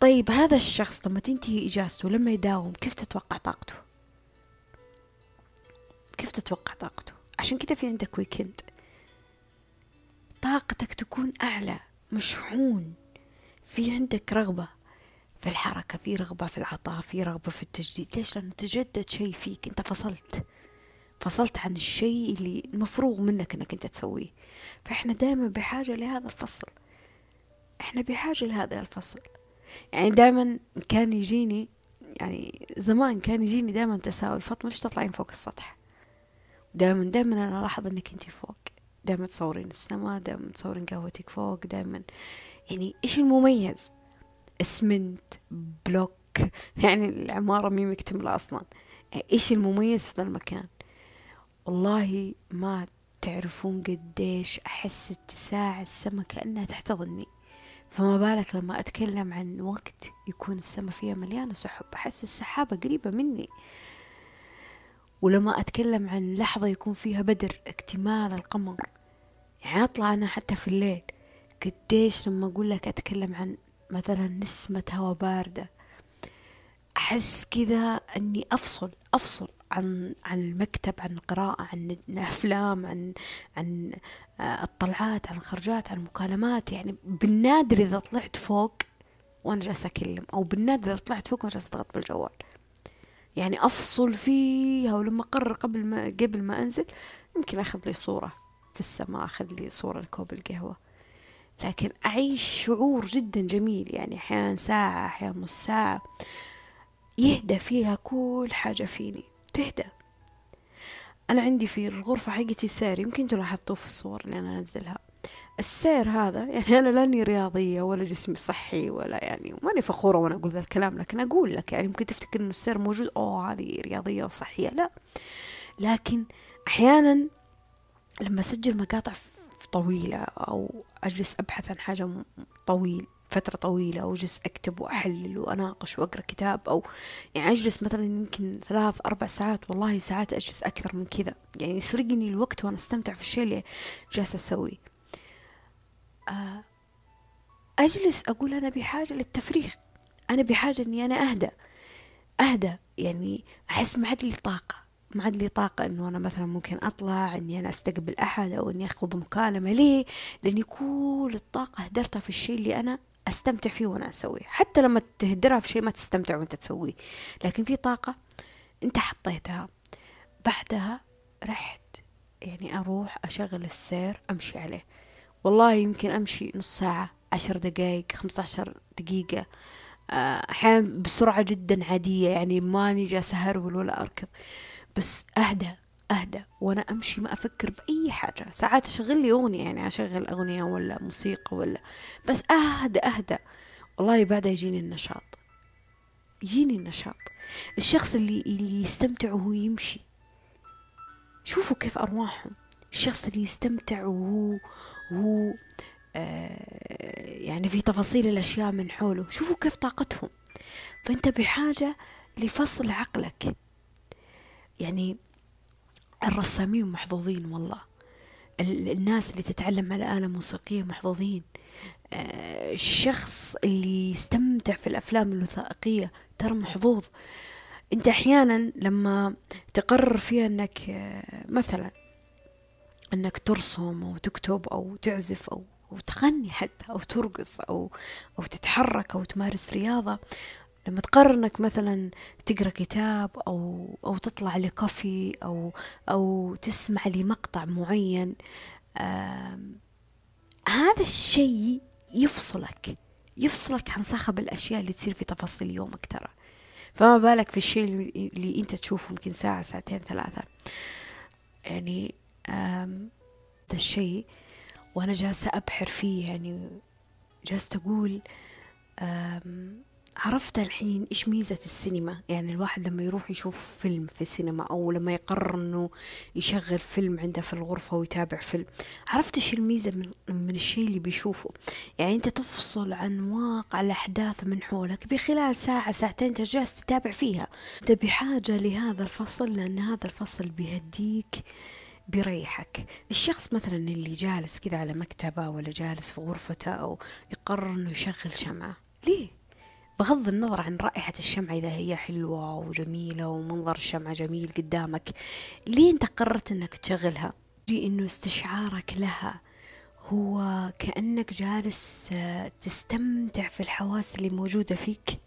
طيب هذا الشخص لما تنتهي إجازته لما يداوم كيف تتوقع طاقته؟ كيف تتوقع طاقته؟ عشان كده في عندك ويكند طاقتك تكون أعلى مشحون. في عندك رغبة في الحركة في رغبة في العطاء في رغبة في التجديد. ليش؟ لأنه تجدد شيء فيك. أنت فصلت. فصلت عن الشيء اللي مفروغ منك أنك أنت تسويه. فإحنا دائما بحاجة لهذا الفصل. إحنا بحاجة لهذا الفصل. يعني دائما كان يجيني يعني زمان كان يجيني دائما تساؤل فاطمة ليش تطلعين فوق السطح؟ دائما دائما أنا ألاحظ إنك أنت فوق. دائما تصورين السماء دائما تصورين قهوتك فوق دائما يعني إيش المميز؟ اسمنت بلوك. يعني العمارة مي مكتملة أصلا. إيش المميز في ذا المكان؟ والله ما تعرفون قديش أحس اتساع السماء كأنها تحتضني فما بالك لما أتكلم عن وقت يكون السماء فيها مليانة سحب. أحس السحابة قريبة مني. ولما أتكلم عن لحظة يكون فيها بدر اكتمال القمر. يعني أطلع أنا حتى في الليل قديش لما أقول لك أتكلم عن مثلا نسمة هواء باردة أحس كذا أني أفصل أفصل عن عن المكتب عن القراءة عن الأفلام عن عن آه، الطلعات عن الخرجات عن المكالمات. يعني بالنادر إذا طلعت فوق وأنا جالسة أكلم أو بالنادر إذا طلعت فوق وأنا جالسة أضغط بالجوال. يعني أفصل فيها ولما أقرر قبل ما قبل ما أنزل يمكن أخذ لي صورة في السماء أخذ لي صورة لكوب القهوة. لكن أعيش شعور جدا جميل يعني أحيانا ساعة أحيانا نص ساعة. يهدى فيها كل حاجة فيني. تهدى أنا عندي في الغرفة حقتي سير يمكن تلاحظتوه في الصور اللي أنا أنزلها. السير هذا يعني أنا لاني رياضية ولا جسمي صحي ولا يعني ماني فخورة وأنا أقول ذا الكلام لكن أقول لك يعني ممكن تفتكر إنه السير موجود أوه هذه رياضية وصحية لا. لكن أحيانا لما أسجل مقاطع طويلة أو أجلس أبحث عن حاجة طويل فترة طويلة وأجلس أكتب وأحلل وأناقش وأقرأ كتاب أو يعني أجلس مثلا يمكن ثلاث أربع ساعات والله ساعات أجلس أكثر من كذا. يعني يسرقني الوقت وأنا أستمتع في الشيء اللي جالسة أسويه. أجلس أقول أنا بحاجة للتفريغ. أنا بحاجة إني أنا أهدى أهدى يعني أحس ما عاد لي طاقة. ما عاد لي طاقة إنه أنا مثلا ممكن أطلع إني أنا أستقبل أحد أو إني أخذ مكالمة ليه؟ لأني كل الطاقة هدرتها في الشيء اللي أنا أستمتع فيه وأنا أسويه. حتى لما تهدرها في شيء ما تستمتع وأنت تسويه. لكن في طاقة أنت حطيتها. بعدها رحت يعني أروح أشغل السير أمشي عليه. والله يمكن أمشي نص ساعة عشر دقايق خمسة عشر دقيقة. آه، أحيانا بسرعة جدا عادية يعني ماني جالسة أهرول ولا اركض بس أهدى أهدى. وأنا أمشي ما أفكر بأي حاجة. ساعات أشغل لي أغنية يعني أشغل أغنية ولا موسيقى ولا. بس أهدى أهدى. والله بعدها يجيني النشاط. يجيني النشاط. الشخص اللي اللي يستمتع وهو يمشي. شوفوا كيف أرواحهم. الشخص اللي يستمتع وهو وهو آه يعني في تفاصيل الأشياء من حوله. شوفوا كيف طاقتهم. فأنت بحاجة لفصل عقلك. يعني الرسامين محظوظين والله. الناس اللي تتعلم على آلة موسيقية محظوظين. آه، الشخص اللي يستمتع في الأفلام الوثائقية ترى محظوظ. أنت أحيانا لما تقرر فيها أنك آه، مثلا أنك ترسم أو تكتب أو تعزف أو أو تغني حتى أو ترقص أو أو تتحرك أو تمارس رياضة. لما تقرر إنك مثلا تقرأ كتاب أو أو تطلع لكوفي أو أو تسمع لمقطع معين هذا الشيء يفصلك يفصلك عن صخب الأشياء اللي تصير في تفاصيل يومك ترى. فما بالك في الشيء اللي أنت تشوفه يمكن ساعة ساعتين ثلاثة. يعني هذا الشيء وأنا جالسة أبحر فيه يعني جالسة أقول عرفت الحين إيش ميزة السينما؟ يعني الواحد لما يروح يشوف فيلم في السينما أو لما يقرر أنه يشغل فيلم عنده في الغرفة ويتابع فيلم عرفت إيش الميزة من, من الشيء اللي بيشوفه؟ يعني أنت تفصل عن واقع الأحداث من حولك بخلال ساعة ساعتين جالس تتابع فيها. أنت بحاجة لهذا الفصل؟ لأن هذا الفصل بيهديك بيريحك. الشخص مثلا اللي جالس كذا على مكتبة ولا جالس في غرفته أو يقرر أنه يشغل شمعة ليه؟ بغض النظر عن رائحة الشمعة إذا هي حلوة وجميلة ومنظر الشمعة جميل قدامك ليه أنت قررت أنك تشغلها؟ إنه استشعارك لها هو كأنك جالس آه، تستمتع في الحواس اللي موجودة فيك.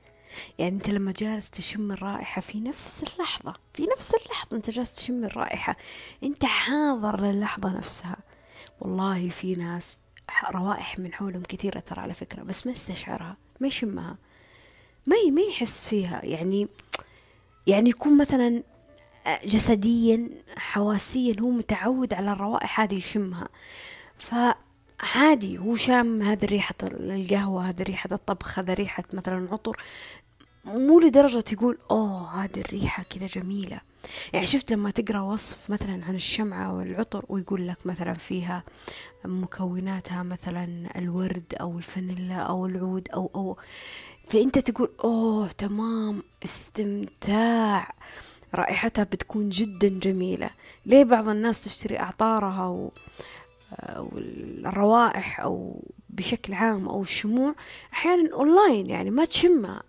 يعني أنت لما جالس تشم الرائحة في نفس اللحظة في نفس اللحظة أنت جالس تشم الرائحة أنت حاضر للحظة نفسها. والله في ناس روائح من حولهم كثيرة ترى على فكرة بس ما استشعرها ما يشمها ما ما يحس فيها. يعني يعني يكون مثلا جسديا حواسيا هو متعود على الروائح هذه يشمها. فعادي هو شام هذه ريحة القهوة هذه ريحة الطبخ هذه ريحة مثلا عطر مو لدرجة يقول أوه هذه الريحة كذا جميلة. يعني شفت لما تقرأ وصف مثلا عن الشمعة والعطر ويقول لك مثلا فيها مكوناتها مثلا الورد أو الفانيلا أو العود أو أو فأنت تقول أوه تمام استمتاع. رائحتها بتكون جدا جميلة. ليه بعض الناس تشتري أعطارها و... أو الروائح أو بشكل عام أو الشموع أحيانا أونلاين يعني ما تشمها.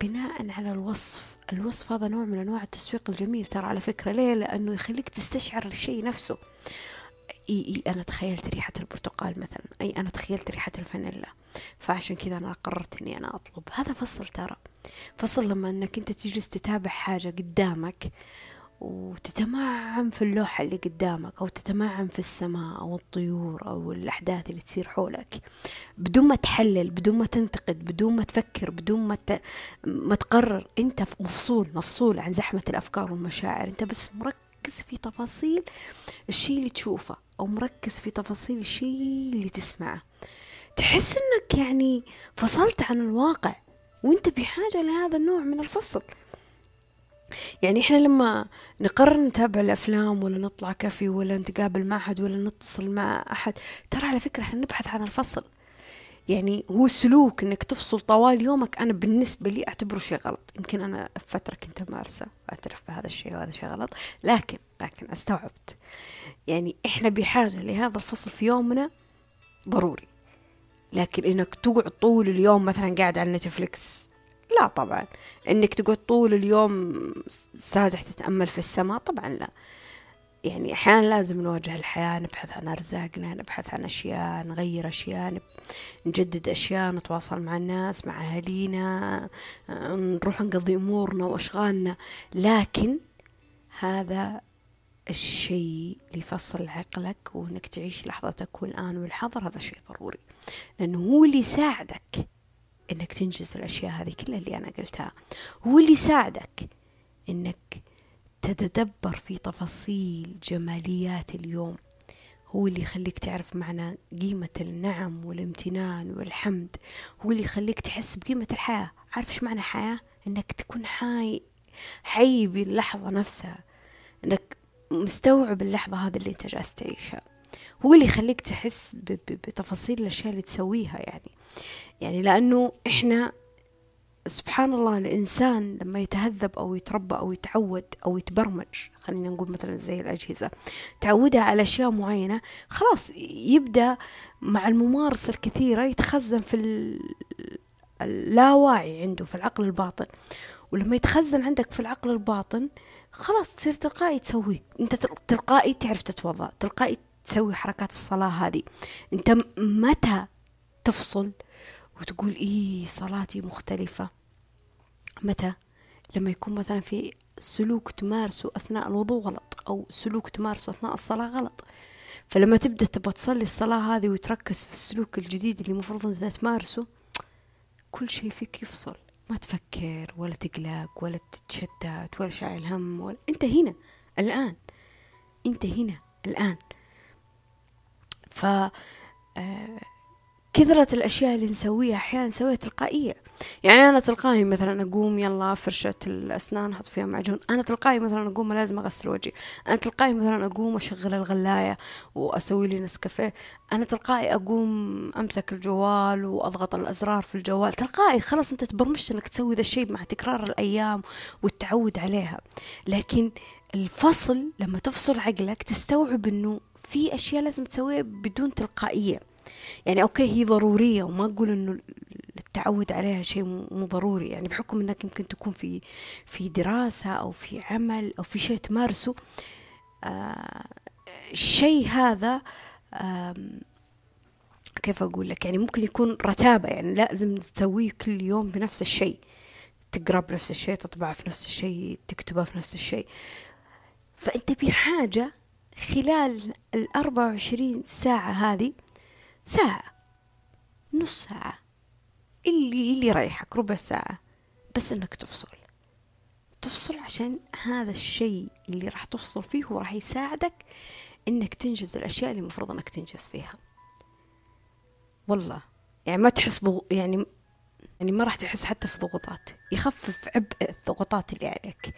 بناء على الوصف. الوصف هذا نوع من أنواع التسويق الجميل ترى على فكرة. ليه؟ لأنه يخليك تستشعر الشيء نفسه. إي إي أنا تخيلت ريحة البرتقال مثلا. أي أنا تخيلت ريحة الفانيلا. فعشان كذا أنا قررت إني أنا أطلب. هذا فصل ترى. فصل لما أنك أنت تجلس تتابع حاجة قدامك وتتمعن في اللوحة اللي قدامك أو تتمعن في السماء أو الطيور أو الأحداث اللي تصير حولك. بدون ما تحلل بدون ما تنتقد بدون ما تفكر بدون ما, ت... ما تقرر. أنت مفصول مفصول عن زحمة الأفكار والمشاعر. أنت بس مركز في تفاصيل الشيء اللي تشوفه أو مركز في تفاصيل الشيء اللي تسمعه. تحس أنك يعني فصلت عن الواقع وأنت بحاجة لهذا النوع من الفصل. يعني إحنا لما نقرر نتابع الأفلام ولا نطلع كافي ولا نتقابل مع أحد ولا نتصل مع أحد ترى على فكرة إحنا نبحث عن الفصل. يعني هو سلوك إنك تفصل طوال يومك أنا بالنسبة لي أعتبره شيء غلط. يمكن أنا فترة كنت أمارسه وأعترف بهذا الشيء وهذا شيء غلط لكن لكن أستوعبت. يعني إحنا بحاجة لهذا الفصل في يومنا ضروري. لكن إنك تقعد طول اليوم مثلا قاعد على نتفليكس لا طبعا. إنك تقعد طول اليوم ساجح تتأمل في السماء طبعا لا. يعني أحيانا لازم نواجه الحياة نبحث عن أرزاقنا نبحث عن أشياء نغير أشياء نجدد أشياء نتواصل مع الناس مع أهالينا نروح نقضي أمورنا وأشغالنا. لكن هذا الشيء اللي يفصل عقلك وإنك تعيش لحظتك والآن والحاضر هذا شيء ضروري. لأنه هو اللي يساعدك. إنك تنجز الأشياء هذه كلها اللي أنا قلتها. هو اللي يساعدك إنك تتدبر في تفاصيل جماليات اليوم. هو اللي يخليك تعرف معنى قيمة النعم والامتنان والحمد. هو اللي يخليك تحس بقيمة الحياة. عارف إيش معنى حياة؟ إنك تكون حي حي باللحظة نفسها. إنك مستوعب اللحظة هذه اللي أنت جالس تعيشها. هو اللي يخليك تحس بتفاصيل الأشياء اللي تسويها يعني. يعني لأنه إحنا سبحان الله الإنسان لما يتهذب أو يتربى أو يتعود أو يتبرمج خلينا نقول مثلا زي الأجهزة تعودها على أشياء معينة خلاص يبدأ مع الممارسة الكثيرة يتخزن في اللاواعي عنده في العقل الباطن. ولما يتخزن عندك في العقل الباطن خلاص تصير تلقائي تسويه أنت تلقائي تعرف تتوضأ تلقائي تسوي حركات الصلاة هذه. أنت متى تفصل؟ وتقول إيه صلاتي مختلفة. متى؟ لما يكون مثلا في سلوك تمارسه أثناء الوضوء غلط أو سلوك تمارسه أثناء الصلاة غلط. فلما تبدأ تبغى تصلي الصلاة هذه وتركز في السلوك الجديد اللي المفروض أنت تمارسه كل شيء فيك يفصل. ما تفكر ولا تقلق ولا تتشتت ولا شايل هم ولا أنت هنا الآن. أنت هنا الآن. ف آه كثرة الأشياء اللي نسويها أحيانا نسويها تلقائية. يعني أنا تلقائي مثلا أقوم يلا فرشة الأسنان أحط فيها معجون. أنا تلقائي مثلا أقوم لازم أغسل وجهي. أنا تلقائي مثلا أقوم أشغل الغلاية وأسوي لي نسكافيه. أنا تلقائي أقوم أمسك الجوال وأضغط الأزرار في الجوال. تلقائي خلاص أنت تبرمجت أنك تسوي ذا الشيء مع تكرار الأيام والتعود عليها. لكن الفصل لما تفصل عقلك تستوعب أنه في أشياء لازم تسويها بدون تلقائية. يعني أوكي هي ضرورية وما أقول إنه التعود عليها شيء مو ضروري يعني بحكم إنك يمكن تكون في في دراسة أو في عمل أو في شيء تمارسه آه الشيء هذا آه كيف أقول لك؟ يعني ممكن يكون رتابة يعني لازم تسويه كل يوم بنفس الشيء تقرأ بنفس الشيء تطبع في نفس الشيء تكتبه في نفس الشيء. فأنت بحاجة خلال الأربعة وعشرين ساعة هذه ساعة. نص ساعة. اللي اللي يريحك ربع ساعة. بس إنك تفصل. تفصل عشان هذا الشيء اللي راح تفصل فيه هو راح يساعدك إنك تنجز الأشياء اللي المفروض إنك تنجز فيها. والله. يعني ما تحس بغ... يعني يعني ما راح تحس حتى في ضغوطات. يخفف عبء الضغوطات اللي عليك.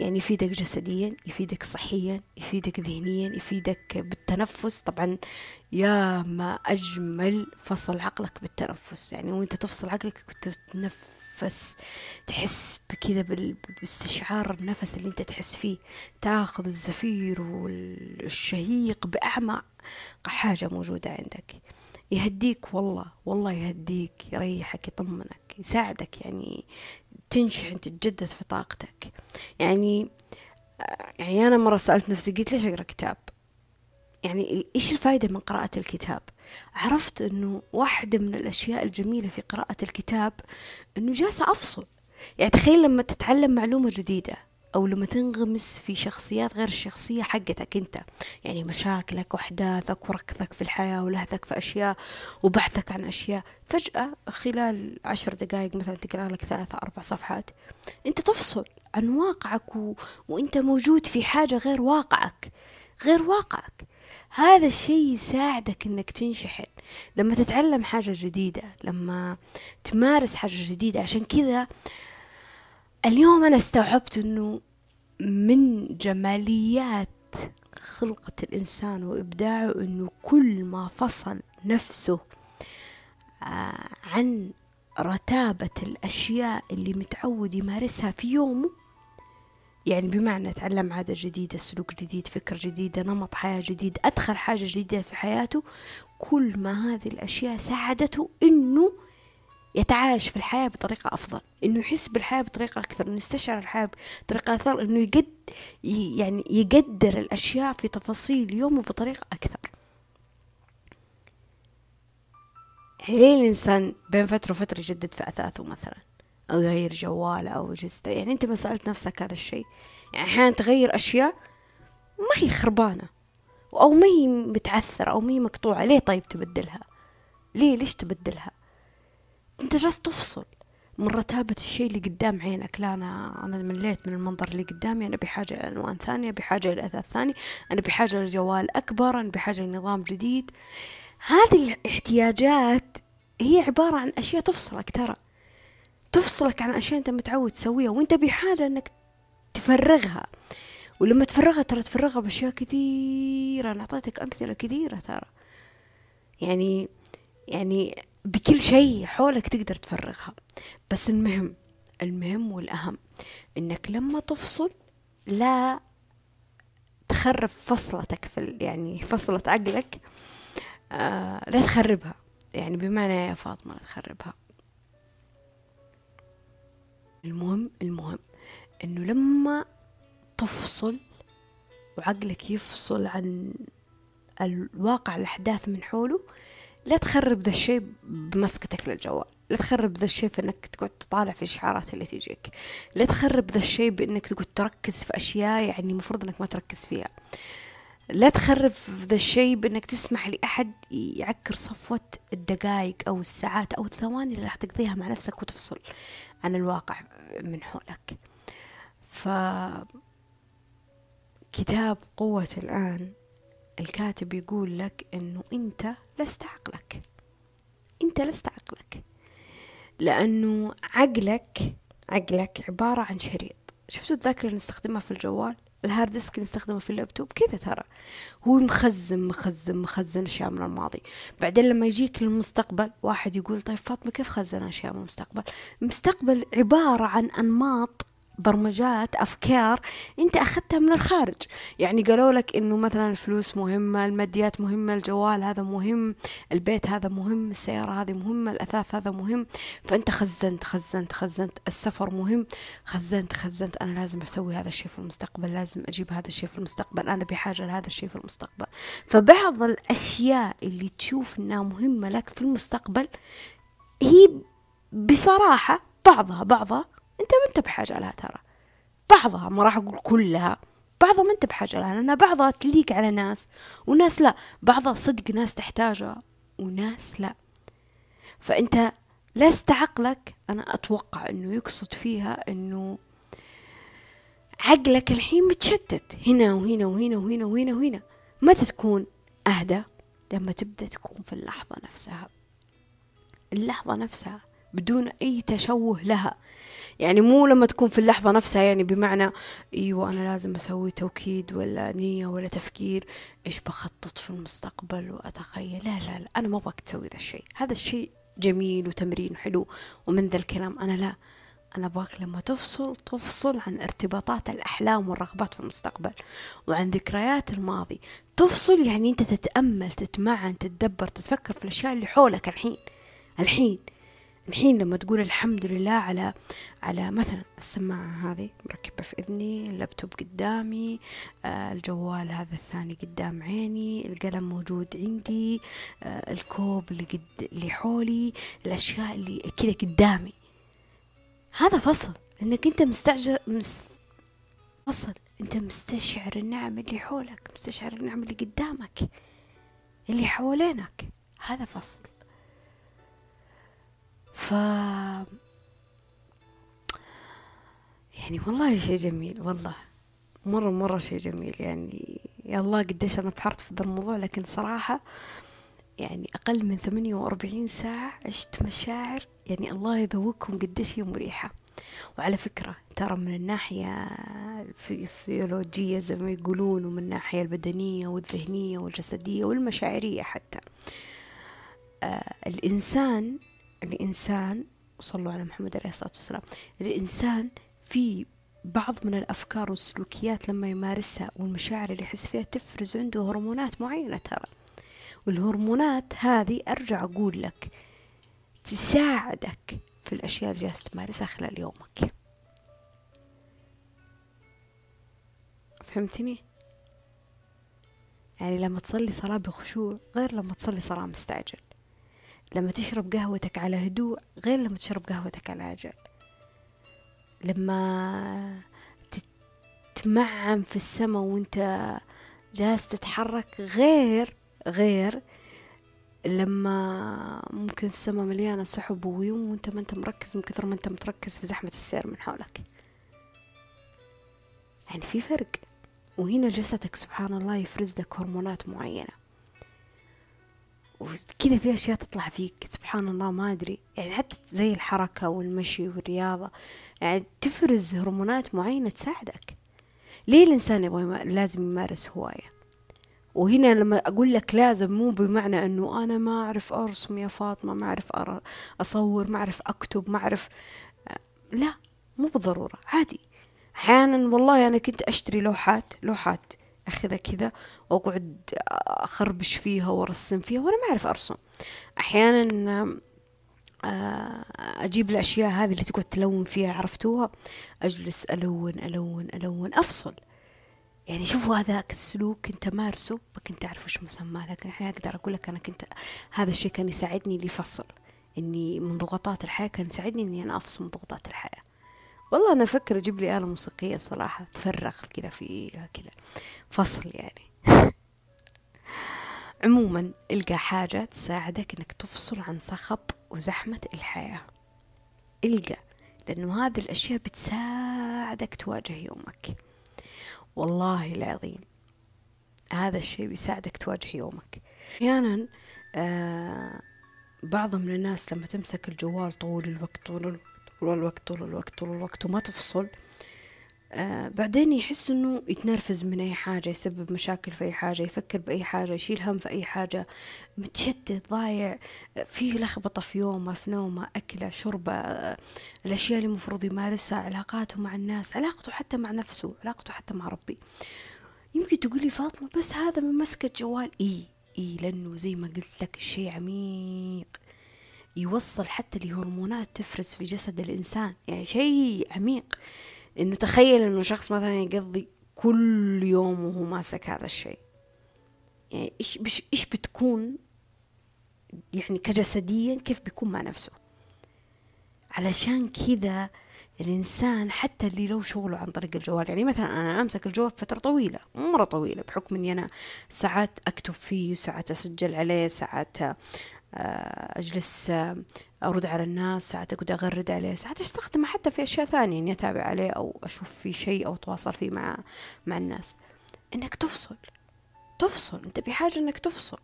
يعني يفيدك جسديا يفيدك صحيا يفيدك ذهنيا يفيدك بالتنفس. طبعا يا ما أجمل فصل عقلك بالتنفس. يعني وإنت تفصل عقلك كنت تتنفس تحس بكذا باستشعار النفس اللي إنت تحس فيه. تأخذ الزفير والشهيق بأعمق حاجة موجودة عندك. يهديك والله والله يهديك يريحك يطمنك يساعدك. يعني تنشحن تتجدد في طاقتك. يعني يعني أنا مرة سألت نفسي قلت ليش أقرأ كتاب؟ يعني إيش الفائدة من قراءة الكتاب؟ عرفت أنه واحدة من الأشياء الجميلة في قراءة الكتاب أنه جالسة أفصل. يعني تخيل لما تتعلم معلومة جديدة. أو لما تنغمس في شخصيات غير الشخصية حقتك أنت. يعني مشاكلك وأحداثك وركضك في الحياة ولهثك في أشياء وبحثك عن أشياء. فجأة خلال عشر دقائق مثلا تقرأ لك ثلاثة أربع صفحات أنت تفصل عن واقعك و... وأنت موجود في حاجة غير واقعك غير واقعك. هذا الشيء يساعدك إنك تنشحن. لما تتعلم حاجة جديدة لما تمارس حاجة جديدة عشان كذا اليوم أنا استوعبت أنه من جماليات خلقة الإنسان وإبداعه أنه كل ما فصل نفسه آه، عن رتابة الأشياء اللي متعود يمارسها في يومه. يعني بمعنى تعلم عادة جديدة سلوك جديد فكر جديدة نمط حياة جديد أدخل حاجة جديدة في حياته. كل ما هذه الأشياء ساعدته إنه يتعايش في الحياة بطريقة أفضل. إنه يحس بالحياة بطريقة أكثر إنه يستشعر الحياة بطريقة أكثر إنه يقد يعني يقدر الأشياء في تفاصيل يومه بطريقة أكثر. يعني ليه الإنسان بين فترة وفترة يجدد في أثاثه مثلا؟ أو يغير جواله أو جسده؟ يعني أنت ما سألت نفسك هذا الشيء. يعني أحيانا تغير أشياء ما هي خربانة. أو ما هي متعثرة أو ما هي مقطوعة. ليه طيب تبدلها؟ ليه؟ ليش تبدلها؟ انت جالس تفصل. من رتابة الشيء اللي قدام عينك. لا أنا أنا مليت من المنظر اللي قدامي. أنا بحاجة إلى ألوان ثانية بحاجة إلى أثاث ثاني. أنا بحاجة لجوال أكبر. أنا بحاجة لنظام جديد. هذه الاحتياجات هي عبارة عن أشياء تفصلك ترى. تفصلك عن أشياء أنت متعود تسويها وأنت بحاجة أنك تفرغها. ولما تفرغها ترى تفرغها بأشياء كثيرة. أنا أعطيتك أمثلة كثيرة ترى. يعني يعني بكل شيء حولك تقدر تفرغها. بس المهم المهم والأهم إنك لما تفصل لا تخرب فصلتك في يعني فصلة عقلك آه لا تخربها. يعني بمعنى يا فاطمة لا تخربها. المهم المهم إنه لما تفصل وعقلك يفصل عن الواقع الأحداث من حوله لا تخرب ذا الشيء بمسكتك للجوال لا تخرب ذا الشيء في إنك تقعد تطالع في الإشعارات اللي تجيك لا تخرب ذا الشيء بإنك تقعد تركز في أشياء يعني المفروض إنك ما تركز فيها لا تخرب ذا الشيء بإنك تسمح لأحد يعكر صفوة الدقائق أو الساعات أو الثواني اللي راح تقضيها مع نفسك وتفصل عن الواقع من حولك. ف كتاب قوة الآن الكاتب يقول لك إنه أنت لست عقلك. أنت لست عقلك. لأنه عقلك عقلك عبارة عن شريط. شفتوا الذاكرة اللي نستخدمها في الجوال؟ ال hard disk اللي نستخدمه في اللابتوب؟ كذا ترى. هو مخزن مخزن مخزن أشياء من الماضي. بعدين لما يجيك للمستقبل واحد يقول طيب فاطمة كيف خزن أشياء من المستقبل؟ المستقبل عبارة عن أنماط برمجات أفكار أنت أخذتها من الخارج. يعني قالوا لك إنه مثلا الفلوس مهمة الماديات مهمة الجوال هذا مهم البيت هذا مهم السيارة هذه مهمة الأثاث هذا مهم. فأنت خزنت خزنت خزنت. السفر مهم. خزنت خزنت. أنا لازم أسوي هذا الشيء في المستقبل. لازم أجيب هذا الشيء في المستقبل. أنا بحاجة لهذا الشيء في المستقبل. فبعض الأشياء اللي تشوف إنها مهمة لك في المستقبل هي بصراحة بعضها بعضها انت ما انت بحاجة لها ترى. بعضها ما راح أقول كلها بعضها ما انت بحاجة لها لأن بعضها تليق على ناس وناس لا. بعضها صدق ناس تحتاجها وناس لا. فأنت لست عقلك. أنا أتوقع إنه يقصد فيها إنه عقلك الحين متشتت. هنا وهنا وهنا وهنا وهنا وهنا. متى تكون أهدى؟ لما تبدأ تكون في اللحظة نفسها. اللحظة نفسها بدون أي تشوه لها. يعني مو لما تكون في اللحظة نفسها يعني بمعنى إيوه أنا لازم أسوي توكيد ولا نية ولا تفكير إيش بخطط في المستقبل وأتخيل؟ لا لا لا أنا ما أبغاك تسوي ذا الشيء. هذا الشيء جميل وتمرين حلو ومن ذا الكلام. أنا لا أنا أبغاك لما تفصل تفصل عن ارتباطات الأحلام والرغبات في المستقبل وعن ذكريات الماضي. تفصل يعني أنت تتأمل تتمعن تتدبر تتفكر في الأشياء اللي حولك الحين الحين. الحين لما تقول الحمد لله على على مثلا السماعة هذه مركبة في إذني اللابتوب قدامي آه الجوال هذا الثاني قدام عيني القلم موجود عندي آه الكوب اللي, قد اللي حولي الأشياء اللي كذا قدامي. هذا فصل لأنك أنت مستعجل مس... فصل. أنت مستشعر النعم اللي حولك مستشعر النعم اللي قدامك اللي حوالينك. هذا فصل. ف يعني والله شيء جميل والله. مرة مرة شيء جميل. يعني يا الله قديش أنا بحرت في ذا الموضوع لكن صراحة يعني أقل من ثمانية وأربعين ساعة عشت مشاعر يعني الله يذوقكم قديش هي مريحة. وعلى فكرة ترى من الناحية الفسيولوجية زي ما يقولون ومن الناحية البدنية والذهنية والجسدية والمشاعرية حتى آه الإنسان الإنسان وصلوا على محمد عليه الصلاة والسلام الإنسان في بعض من الأفكار والسلوكيات لما يمارسها والمشاعر اللي يحس فيها تفرز عنده هرمونات معينة ترى. والهرمونات هذه أرجع أقول لك تساعدك في الأشياء اللي جالس تمارسها خلال يومك. فهمتني؟ يعني لما تصلي صلاة بخشوع غير لما تصلي صلاة مستعجل لما تشرب قهوتك على هدوء غير لما تشرب قهوتك على عجل لما تتمعن في السماء وانت جالس تتحرك غير غير لما ممكن السماء مليانة سحب وغيوم وانت ما انت مركز من كثر ما انت متركز في زحمة السير من حولك. يعني في فرق. وهنا جسدك سبحان الله يفرز لك هرمونات معينة. وكذا في أشياء تطلع فيك سبحان الله ما أدري. يعني حتى زي الحركة والمشي والرياضة يعني تفرز هرمونات معينة تساعدك. ليه الإنسان يبغى لازم يمارس هواية؟ وهنا لما أقول لك لازم مو بمعنى أنه أنا ما أعرف أرسم يا فاطمة ما أعرف أصور ما أعرف أكتب ما أعرف لا مو بالضرورة عادي. أحيانا والله أنا كنت أشتري لوحات لوحات أخذها كذا وأقعد أخربش فيها وأرسم فيها وأنا ما أعرف أرسم. أحيانا آه، أجيب الأشياء هذه اللي تقعد تلون فيها عرفتوها؟ أجلس ألون ألون ألون أفصل. يعني شوفوا هذاك السلوك كنت مارسه ما كنت أعرف وش مسماه لكن الحين أقدر أقول لك أنا كنت هذا الشيء كان يساعدني لفصل. إني من ضغوطات الحياة كان يساعدني إني أنا أفصل من ضغوطات الحياة. والله أنا أفكر أجيب لي آلة موسيقية صراحة تفرغ كذا فيها كذا. فصل يعني. عموما إلقى حاجة تساعدك إنك تفصل عن صخب وزحمة الحياة. إلقى لأنه هذه الأشياء بتساعدك تواجه يومك. والله العظيم هذا الشيء بيساعدك تواجه يومك. أحيانا آه بعض من الناس لما تمسك الجوال طول الوقت طول الوقت طول الوقت طول الوقت طول الوقت وما تفصل آه بعدين يحس إنه يتنرفز من أي حاجة يسبب مشاكل في أي حاجة يفكر بأي حاجة يشيل هم في أي حاجة متشتت ضايع. في لخبطة في يومه في نومه أكلة شربة آه الأشياء اللي المفروض يمارسها علاقاته مع الناس علاقته حتى مع نفسه علاقته حتى مع ربي. يمكن تقولي فاطمة بس هذا من مسكة جوال اي اي لأنه زي ما قلت لك الشيء عميق. يوصل حتى لهرمونات تفرز في جسد الإنسان. يعني شيء عميق. إنه تخيل إنه شخص مثلا يقضي كل يوم وهو ماسك هذا الشيء. يعني إيش بش إيش بتكون يعني كجسديا كيف بيكون مع نفسه؟ علشان كذا الإنسان حتى اللي لو شغله عن طريق الجوال يعني مثلا أنا أمسك الجوال فترة طويلة مرة طويلة بحكم إني أنا ساعات أكتب فيه وساعات أسجل عليه ساعات آه، أجلس آه، أرد على الناس ساعات أقعد أغرد عليه ساعات أستخدمه حتى في أشياء ثانية إني أتابع عليه أو أشوف في شيء أو أتواصل فيه مع مع الناس. إنك تفصل تفصل أنت بحاجة إنك تفصل.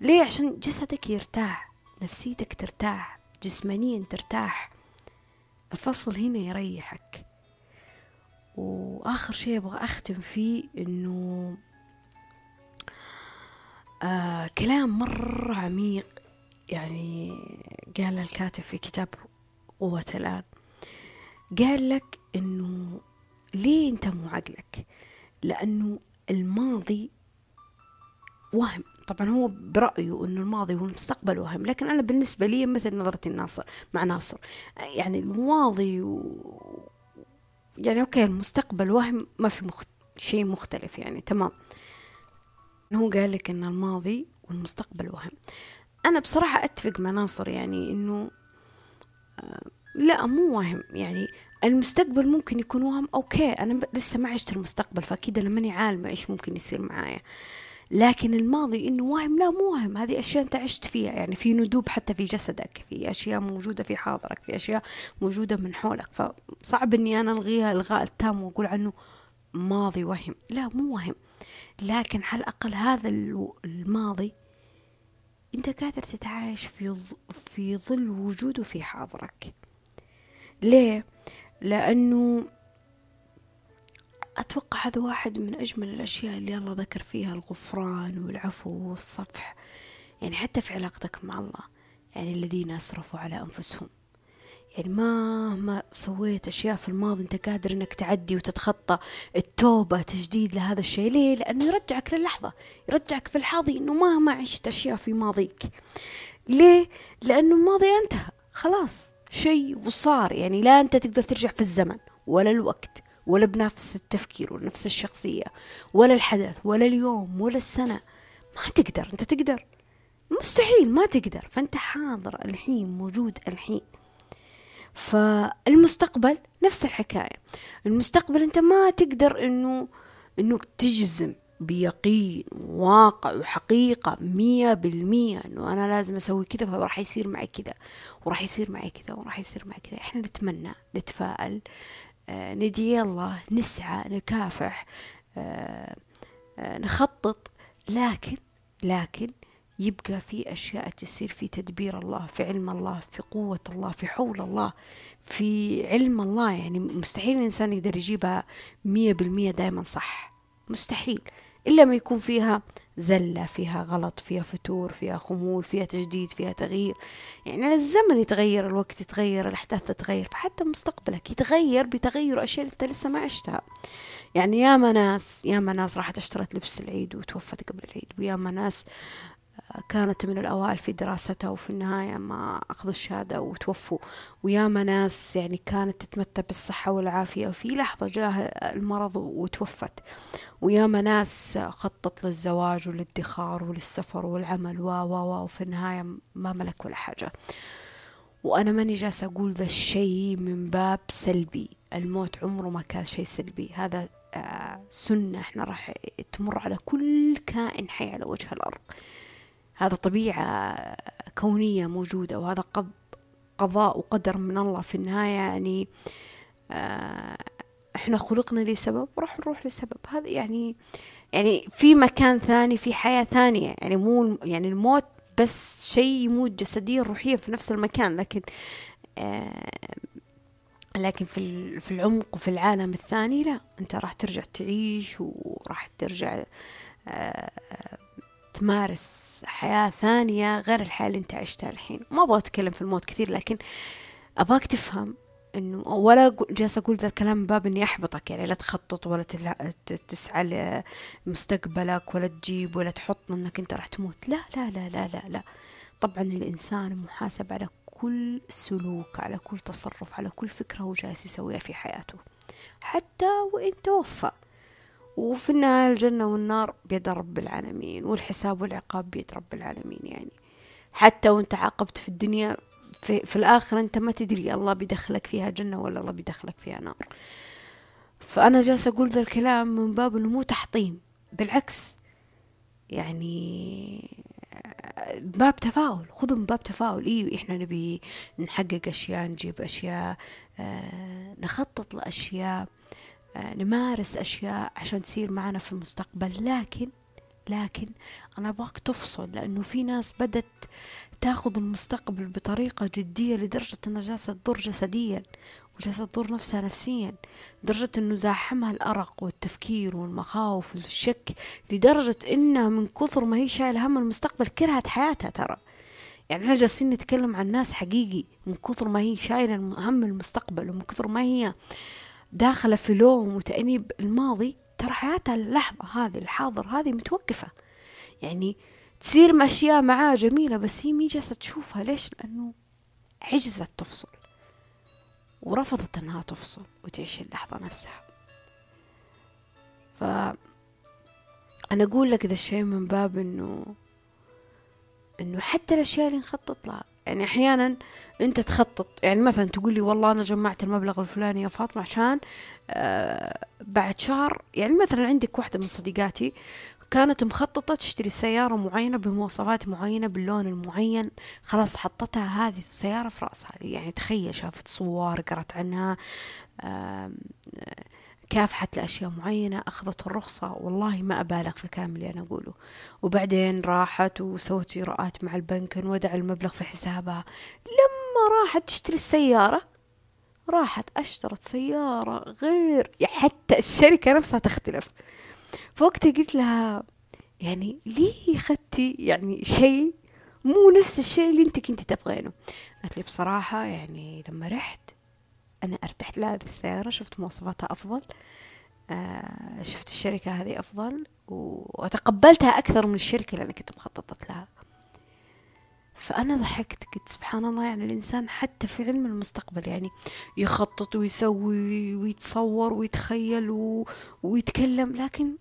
ليه؟ عشان جسدك يرتاح نفسيتك ترتاح جسمانيا ترتاح. الفصل هنا يريحك. وآخر شيء أبغى أختم فيه إنه آه كلام مرة عميق. يعني قال الكاتب في كتاب قوة الآن قال لك إنه ليه أنت مو عقلك؟ لأنه الماضي وهم. طبعا هو برأيه إنه الماضي والمستقبل وهم لكن أنا بالنسبة لي مثل نظرة الناصر مع ناصر. يعني الماضي و... يعني أوكي المستقبل وهم ما في مخت... شيء مختلف يعني تمام. هو قال لك إن الماضي والمستقبل وهم. أنا بصراحة أتفق مع ناصر يعني إنه آه لا مو وهم يعني. المستقبل ممكن يكون وهم أوكي أنا لسه ما عشت المستقبل فأكيد أنا ماني عالمة إيش ممكن يصير معايا. لكن الماضي إنه وهم لا مو وهم هذه أشياء أنت عشت فيها يعني في ندوب حتى في جسدك في أشياء موجودة في حاضرك في أشياء موجودة من حولك. فصعب إني أنا الغيها ألغاء التام وأقول عنه ماضي وهم لا مو وهم لكن على الأقل هذا الماضي أنت قادر تتعايش في في ظل وجوده في حاضرك. ليه؟ لأنه أتوقع هذا واحد من أجمل الأشياء اللي الله ذكر فيها الغفران والعفو والصفح. يعني حتى في علاقتك مع الله يعني الذين أسرفوا على أنفسهم. يعني مهما سويت أشياء في الماضي أنت قادر أنك تعدي وتتخطى التوبة تجديد لهذا الشيء. ليه؟ لأنه يرجعك للحظة يرجعك في الحاضي أنه مهما عشت أشياء في ماضيك. ليه؟ لأنه الماضي انتهى خلاص شيء وصار. يعني لا أنت تقدر ترجع في الزمن ولا الوقت ولا بنفس التفكير ولا نفس الشخصية ولا الحدث ولا اليوم ولا السنة. ما تقدر أنت تقدر. مستحيل ما تقدر. فأنت حاضر الحين موجود الحين. فالمستقبل نفس الحكاية. المستقبل أنت ما تقدر أنه أنه تجزم بيقين وواقع وحقيقة مية بالمية أنه أنا لازم أسوي كذا فراح يصير معي كذا وراح يصير معي كذا وراح يصير معي كذا. إحنا نتمنى نتفائل آه، ندعي الله نسعى نكافح آه، آه، نخطط. لكن لكن يبقى في أشياء تصير في تدبير الله في علم الله في قوة الله في حول الله في علم الله. يعني مستحيل الإنسان يقدر يجيبها مية بالمية دائما صح. مستحيل. إلا ما يكون فيها زلة فيها غلط فيها فتور فيها خمول فيها تجديد فيها تغيير. يعني الزمن يتغير الوقت يتغير الأحداث تتغير فحتى مستقبلك يتغير بتغير أشياء أنت لسه ما عشتها. يعني ياما ناس ياما ناس راحت اشترت لبس العيد وتوفت قبل العيد وياما ناس كانت من الأوائل في دراستها وفي النهاية ما أخذوا الشهادة وتوفوا. وياما ناس يعني كانت تتمتع بالصحة والعافية وفي لحظة جاه المرض وتوفت. وياما ناس خطط للزواج وللادخار وللسفر والعمل و و وفي النهاية ما ملك ولا حاجة. وأنا ماني جالسة أقول ذا الشيء من باب سلبي. الموت عمره ما كان شيء سلبي. هذا آه، سنة إحنا راح تمر على كل كائن حي على وجه الأرض. هذا طبيعة كونية موجودة وهذا قضاء وقدر من الله في النهاية يعني آه، إحنا خلقنا لسبب وراح نروح لسبب. هذا يعني يعني في مكان ثاني في حياة ثانية. يعني مو يعني الموت بس شيء يموت جسديا روحيا في نفس المكان. لكن آه لكن في في العمق وفي العالم الثاني لا. أنت راح ترجع تعيش وراح ترجع آه تمارس حياة ثانية غير الحياة اللي انت عشتها الحين. ما أبغى أتكلم في الموت كثير لكن أبغاك تفهم إنه ولا جالسة أقول ذا الكلام باب إني أحبطك يعني لا تخطط ولا تسعى لمستقبلك ولا تجيب ولا تحط إنك أنت راح تموت. لا لا لا لا لا لا. طبعا الإنسان محاسب على كل سلوك على كل تصرف على كل فكرة هو جالس يسويها في حياته. حتى وإن توفى. وفي النهاية الجنة والنار بيد رب العالمين والحساب والعقاب بيد رب العالمين يعني. حتى وانت عاقبت في الدنيا في, في الآخر انت ما تدري الله بيدخلك فيها جنة ولا الله بيدخلك فيها نار. فأنا جالسة أقول ذا الكلام من باب أنه مو تحطيم بالعكس يعني باب تفاؤل خذوا من باب تفاؤل. أيوه إحنا نبي نحقق أشياء نجيب أشياء آه نخطط لأشياء. آه، نمارس أشياء عشان تصير معنا في المستقبل. لكن لكن أنا أبغاك تفصل لأنه في ناس بدت تاخذ المستقبل بطريقة جدية لدرجة أنها جالسة تضر جسديا وجالسة تضر نفسها نفسيا لدرجة أنه زاحمها الأرق والتفكير والمخاوف والشك لدرجة أنها من كثر ما هي شايلة هم المستقبل كرهت حياتها ترى. يعني إحنا جالسين نتكلم عن ناس حقيقي من كثر ما هي شايلة هم المستقبل ومن كثر ما هي داخلة في لوم وتأنيب الماضي ترى حياتها اللحظة هذه الحاضر هذه متوقفة. يعني تصير أشياء معاه جميلة بس هي مي جالسة تشوفها. ليش؟ لأنه عجزت تفصل ورفضت أنها تفصل وتعيش اللحظة نفسها. ف أنا أقول لك ذا الشيء من باب إنه إنه حتى الأشياء اللي نخطط لها يعني أحيانا أنت تخطط يعني مثلا تقول لي والله أنا جمعت المبلغ الفلاني يا فاطمة عشان آه بعد شهر يعني مثلا عندك واحدة من صديقاتي كانت مخططة تشتري سيارة معينة بمواصفات معينة باللون المعين خلاص حطتها هذه السيارة في رأسها يعني تخيل شافت صور قرأت عنها كافحت لأشياء معينة أخذت الرخصة. والله ما أبالغ في الكلام اللي أنا أقوله. وبعدين راحت وسوت إجراءات مع البنك ودع المبلغ في حسابها. لما راحت تشتري السيارة راحت أشترت سيارة غير يعني حتى الشركة نفسها تختلف. فوقتها قلت لها يعني ليه أخذتي يعني شيء مو نفس الشيء اللي أنت كنت تبغينه. قالت لي بصراحة يعني لما رحت أنا أرتحت لها بالسيارة شفت مواصفاتها أفضل آه شفت الشركة هذه أفضل وتقبلتها أكثر من الشركة اللي أنا كنت مخططت لها. فأنا ضحكت قلت سبحان الله يعني الإنسان حتى في علم المستقبل يعني يخطط ويسوي ويتصور ويتخيل ويتكلم لكن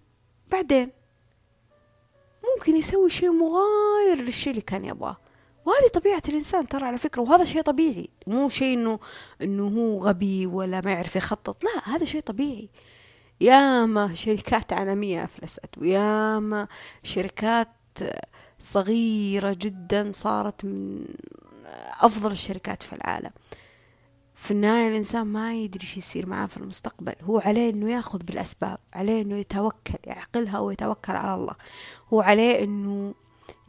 بعدين ممكن يسوي شيء مغاير للشيء اللي كان يبغاه. وهذه طبيعة الإنسان ترى على فكرة وهذا شيء طبيعي. مو شيء إنه إنه هو غبي ولا ما يعرف يخطط. لا هذا شيء طبيعي. ياما شركات عالمية أفلست وياما شركات صغيرة جدا صارت من أفضل الشركات في العالم. في النهاية الإنسان ما يدري شو يصير معاه في المستقبل. هو عليه إنه يأخذ بالأسباب عليه إنه يتوكل يعقلها ويتوكل على الله. هو عليه إنه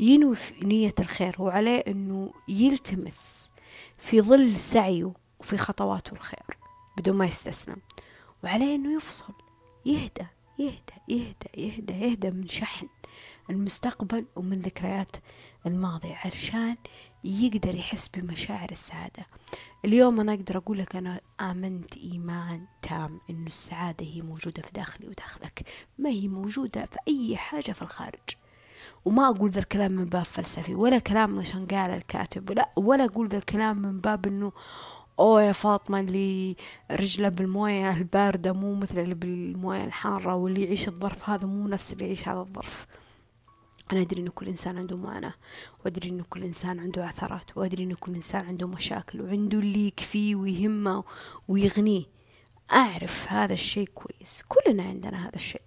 ينوي في نية الخير هو عليه إنه يلتمس في ظل سعيه وفي خطواته الخير بدون ما يستسلم وعليه إنه يفصل يهدى يهدى يهدى يهدى يهدى من شحن المستقبل ومن ذكريات الماضي عشان يقدر يحس بمشاعر السعادة. اليوم أنا أقدر أقول لك أنا آمنت إيمان تام إنه السعادة هي موجودة في داخلي وداخلك ما هي موجودة في أي حاجة في الخارج. وما أقول ذا الكلام من باب فلسفي ولا كلام عشان قال الكاتب ولا ولا أقول ذا الكلام من باب إنه أوه يا فاطمة اللي رجله بالموية الباردة مو مثل اللي بالموية الحارة واللي يعيش الظرف هذا مو نفس اللي يعيش هذا الظرف. أنا أدري إنه كل إنسان عنده معاناة وأدري إنه كل إنسان عنده عثرات وأدري إنه كل إنسان عنده مشاكل وعنده اللي يكفيه ويهمه ويغنيه. أعرف هذا الشيء كويس كلنا عندنا هذا الشيء.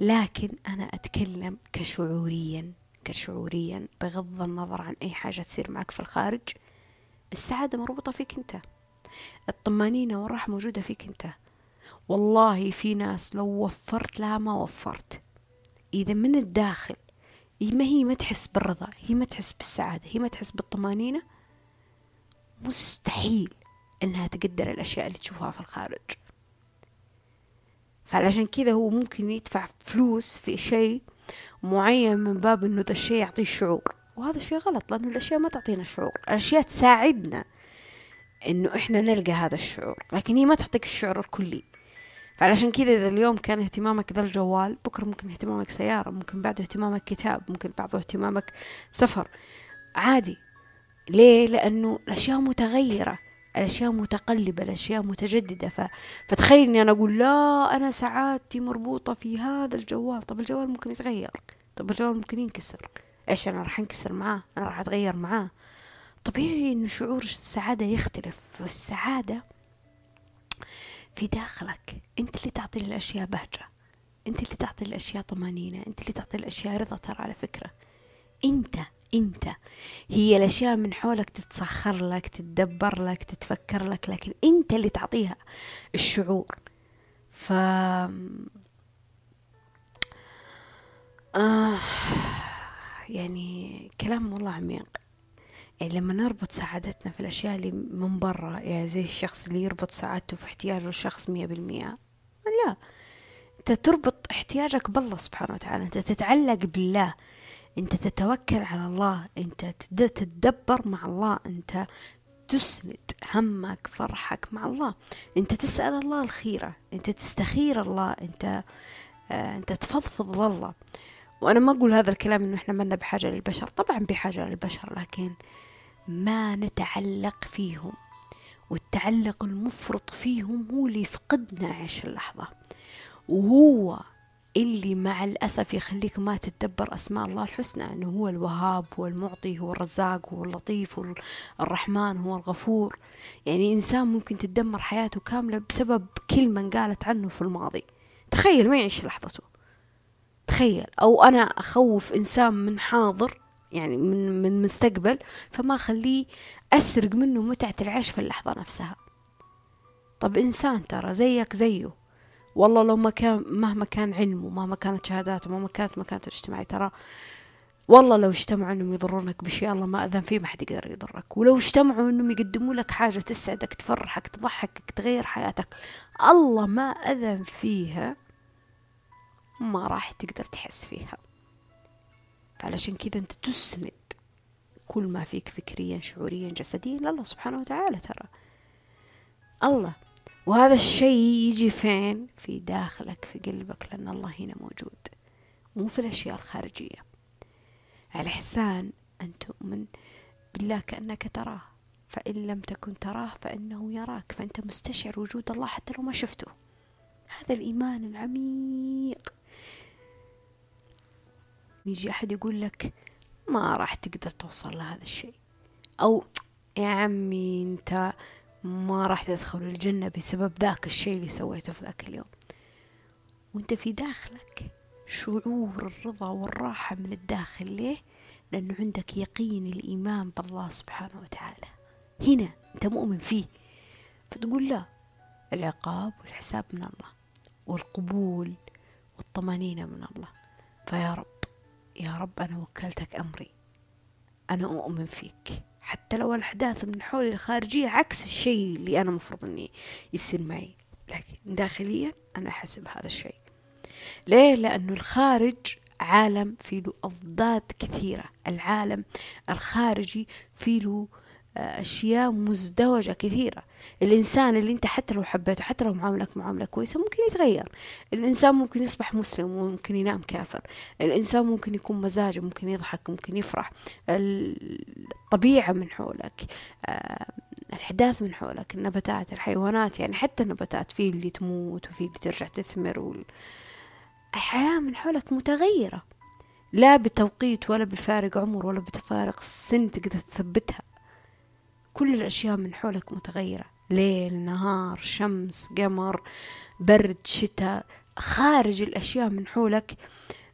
لكن أنا أتكلم كشعوريا كشعوريا بغض النظر عن أي حاجة تصير معك في الخارج السعادة مربوطة فيك أنت. الطمأنينة والراحة موجودة فيك أنت. والله في ناس لو وفرت لها ما وفرت. إذا من الداخل ما هي ما تحس بالرضا هي ما تحس بالسعادة هي ما تحس بالطمأنينة مستحيل إنها تقدر الأشياء اللي تشوفها في الخارج. فعلشان كذا هو ممكن يدفع فلوس في شيء معين من باب إنه ذا الشيء يعطيه شعور. وهذا شيء غلط لأنه الأشياء ما تعطينا شعور. الأشياء تساعدنا إنه إحنا نلقى هذا الشعور لكن هي ما تعطيك الشعور الكلي. فعلشان كذا إذا اليوم كان اهتمامك ذا الجوال بكرة ممكن اهتمامك سيارة ممكن بعده اهتمامك كتاب ممكن بعده اهتمامك سفر. عادي. ليه؟ لأنه الأشياء متغيرة. الأشياء متقلبة الأشياء متجددة. ف... فتخيل إني أنا أقول لا أنا سعادتي مربوطة في هذا الجوال. طب الجوال ممكن يتغير؟ طب الجوال ممكن ينكسر؟ إيش أنا راح أنكسر معاه؟ أنا راح أتغير معاه؟ طبيعي إنه شعور السعادة يختلف؟ فالسعادة في داخلك. أنت اللي تعطي الاشياء بهجة. أنت اللي تعطي الاشياء طمانينة. أنت اللي تعطي الاشياء رضا ترى على فكرة. أنت أنت. هي الأشياء من حولك تتسخر لك تتدبر لك تتفكر لك لكن أنت اللي تعطيها الشعور. ف آه يعني كلام والله عميق. يعني لما نربط سعادتنا في الأشياء اللي من برا يعني زي الشخص اللي يربط سعادته في احتياجه لشخص مية بالمية لا. أنت تربط احتياجك بالله سبحانه وتعالى أنت تتعلق بالله. أنت تتوكل على الله أنت تتدبر مع الله أنت تسند همك فرحك مع الله. أنت تسأل الله الخيرة أنت تستخير الله أنت آه أنت تفضفض لله. وأنا ما أقول هذا الكلام إنه إحنا منا بحاجة للبشر طبعا بحاجة للبشر لكن ما نتعلق فيهم. والتعلق المفرط فيهم هو اللي يفقدنا عيش اللحظة. وهو اللي مع الأسف يخليك ما تتدبر أسماء الله الحسنى أنه هو الوهاب هو المعطي هو الرزاق هو اللطيف هو الرحمن هو الغفور. يعني إنسان ممكن تدمر حياته كاملة بسبب كلمة انقالت عنه في الماضي. تخيل ما يعيش لحظته. تخيل. أو أنا أخوف إنسان من حاضر يعني من من مستقبل فما أخليه أسرق منه متعة العيش في اللحظة نفسها. طب إنسان ترى زيك زيه. والله لو ما كان مهما كان علمه مهما كانت شهاداته مهما كانت مكانته الاجتماعية ترى والله لو اجتمعوا إنهم يضرونك بشيء الله ما أذن فيه ما حد يقدر يضرك. ولو اجتمعوا إنهم يقدموا لك حاجة تسعدك تفرحك تضحكك تغير حياتك الله ما أذن فيها ما راح تقدر تحس فيها. علشان كذا أنت تسند كل ما فيك فكريا شعوريا جسديا لله سبحانه وتعالى ترى. الله وهذا الشيء يجي فين؟ في داخلك في قلبك لأن الله هنا موجود. مو في الأشياء الخارجية. على إحسان أن تؤمن بالله كأنك تراه. فإن لم تكن تراه فإنه يراك. فأنت مستشعر وجود الله حتى لو ما شفته. هذا الإيمان العميق. يجي أحد يقول لك ما راح تقدر توصل لهذا الشيء. أو يا عمي أنت ما راح تدخل الجنة بسبب ذاك الشيء اللي سويته في ذاك اليوم. وانت في داخلك شعور الرضا والراحة من الداخل ليه؟ لأنه عندك يقين الإيمان بالله سبحانه وتعالى. هنا أنت مؤمن فيه. فتقول لا العقاب والحساب من الله والقبول والطمأنينة من الله. فيا رب يا رب أنا وكلتك أمري. أنا أؤمن فيك. حتى لو الأحداث من حولي الخارجية عكس الشيء اللي أنا مفروض أني يصير معي. لكن داخليا أنا أحس بهذا الشيء. ليه؟ لأنه الخارج عالم فيه له أضداد كثيرة. العالم الخارجي فيه له أشياء مزدوجة كثيرة. الإنسان اللي أنت حتى لو حبيته حتى لو معاملك معاملة كويسة ممكن يتغير. الإنسان ممكن يصبح مسلم وممكن ينام كافر. الإنسان ممكن يكون مزاجه ممكن يضحك ممكن يفرح. الطبيعة من حولك آه، الأحداث من حولك النباتات الحيوانات يعني حتى النباتات في اللي تموت وفي اللي ترجع تثمر وال... الحياة من حولك متغيرة. لا بتوقيت ولا بفارق عمر ولا بتفارق سن تقدر تثبتها. كل الأشياء من حولك متغيرة. ليل نهار شمس قمر برد شتاء. خارج الأشياء من حولك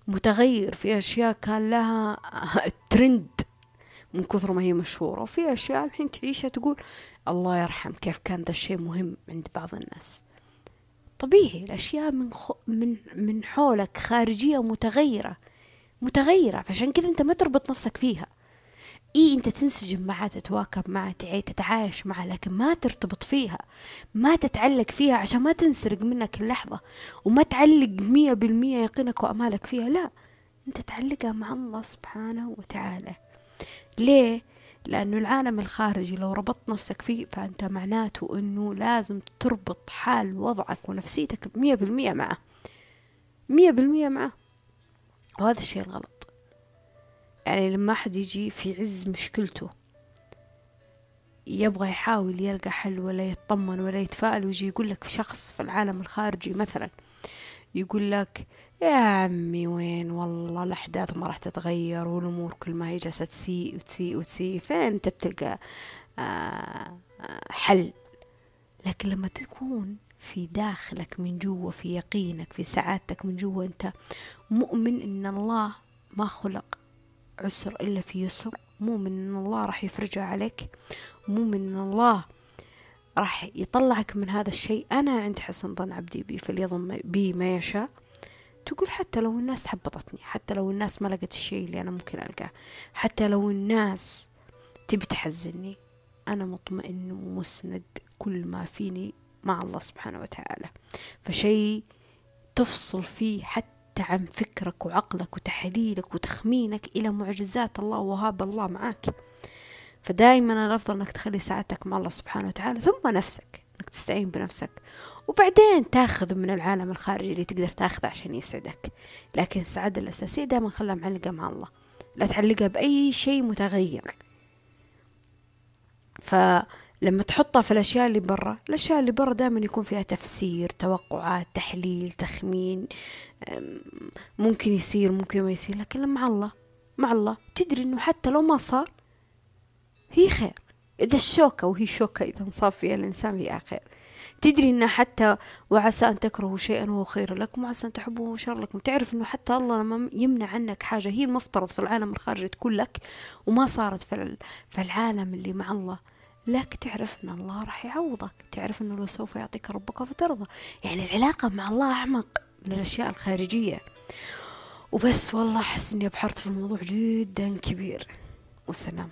متغير. في أشياء كان لها ترند من كثر ما هي مشهورة. وفي أشياء الحين تعيشها تقول الله يرحم كيف كان ذا الشيء مهم عند بعض الناس. طبيعي الأشياء من, خو من, من حولك خارجية متغيرة. متغيرة. فعشان كذا أنت ما تربط نفسك فيها. إيه أنت تنسجم معها تتواكب معها تتعايش معها لكن ما ترتبط فيها ما تتعلق فيها عشان ما تنسرق منك اللحظة وما تعلق مية بالمية يقينك وأمالك فيها لا أنت تعلقها مع الله سبحانه وتعالى. ليه؟ لأنه العالم الخارجي لو ربطت نفسك فيه فأنت معناته أنه لازم تربط حال وضعك ونفسيتك مية بالمية معه مية بالمية معه. وهذا الشيء الغلط. يعني لما أحد يجي في عز مشكلته يبغى يحاول يلقى حل ولا يطمن ولا يتفائل ويجي يقول لك شخص في العالم الخارجي مثلا يقول لك يا عمي وين؟ والله الأحداث ما راح تتغير والأمور كل ما هي جالسة تسيء وتسيء وتسيء فين أنت بتلقى آه، آه، حل؟ لكن لما تكون في داخلك من جوا في يقينك في سعادتك من جوا أنت مؤمن إن الله ما خلق عسر إلا في يسر. مو من الله راح يفرجها عليك مو من الله راح يطلعك من هذا الشيء. أنا عند حسن ظن عبدي بي فليظن بي ما يشاء. تقول حتى لو الناس حبطتني حتى لو الناس ما لقت الشيء اللي أنا ممكن ألقاه حتى لو الناس تبي تحزني أنا مطمئن ومسند كل ما فيني مع الله سبحانه وتعالى. فشيء تفصل فيه حتى عن فكرك وعقلك وتحليلك وتخمينك إلى معجزات الله وهاب الله معك فدائما الأفضل أنك تخلي ساعتك مع الله سبحانه وتعالى ثم نفسك أنك تستعين بنفسك. وبعدين تاخذ من العالم الخارجي اللي تقدر تاخذه عشان يسعدك. لكن السعادة الأساسية دائما خلها معلقة مع الله. لا تعلقها بأي شيء متغير. فلما تحطها في الأشياء اللي برا الأشياء اللي برا دائما يكون فيها تفسير توقعات تحليل تخمين ممكن يصير ممكن ما يصير لكن مع الله مع الله. تدري إنه حتى لو ما صار هي خير. إذا الشوكة وهي شوكة إذا انصاب فيها الإنسان هي خير. تدري أن حتى وعسى أن تكرهوا شيئا وهو خير لكم وعسى أن تحبوه شر لكم. تعرف أنه حتى الله لما يمنع عنك حاجة هي المفترض في العالم الخارجي تكون لك وما صارت في العالم اللي مع الله. لك تعرف أن الله راح يعوضك. تعرف أنه لو سوف يعطيك ربك فترضى. يعني العلاقة مع الله أعمق من الأشياء الخارجية. وبس والله أحس إني أبحرت في الموضوع جدا كبير. والسلام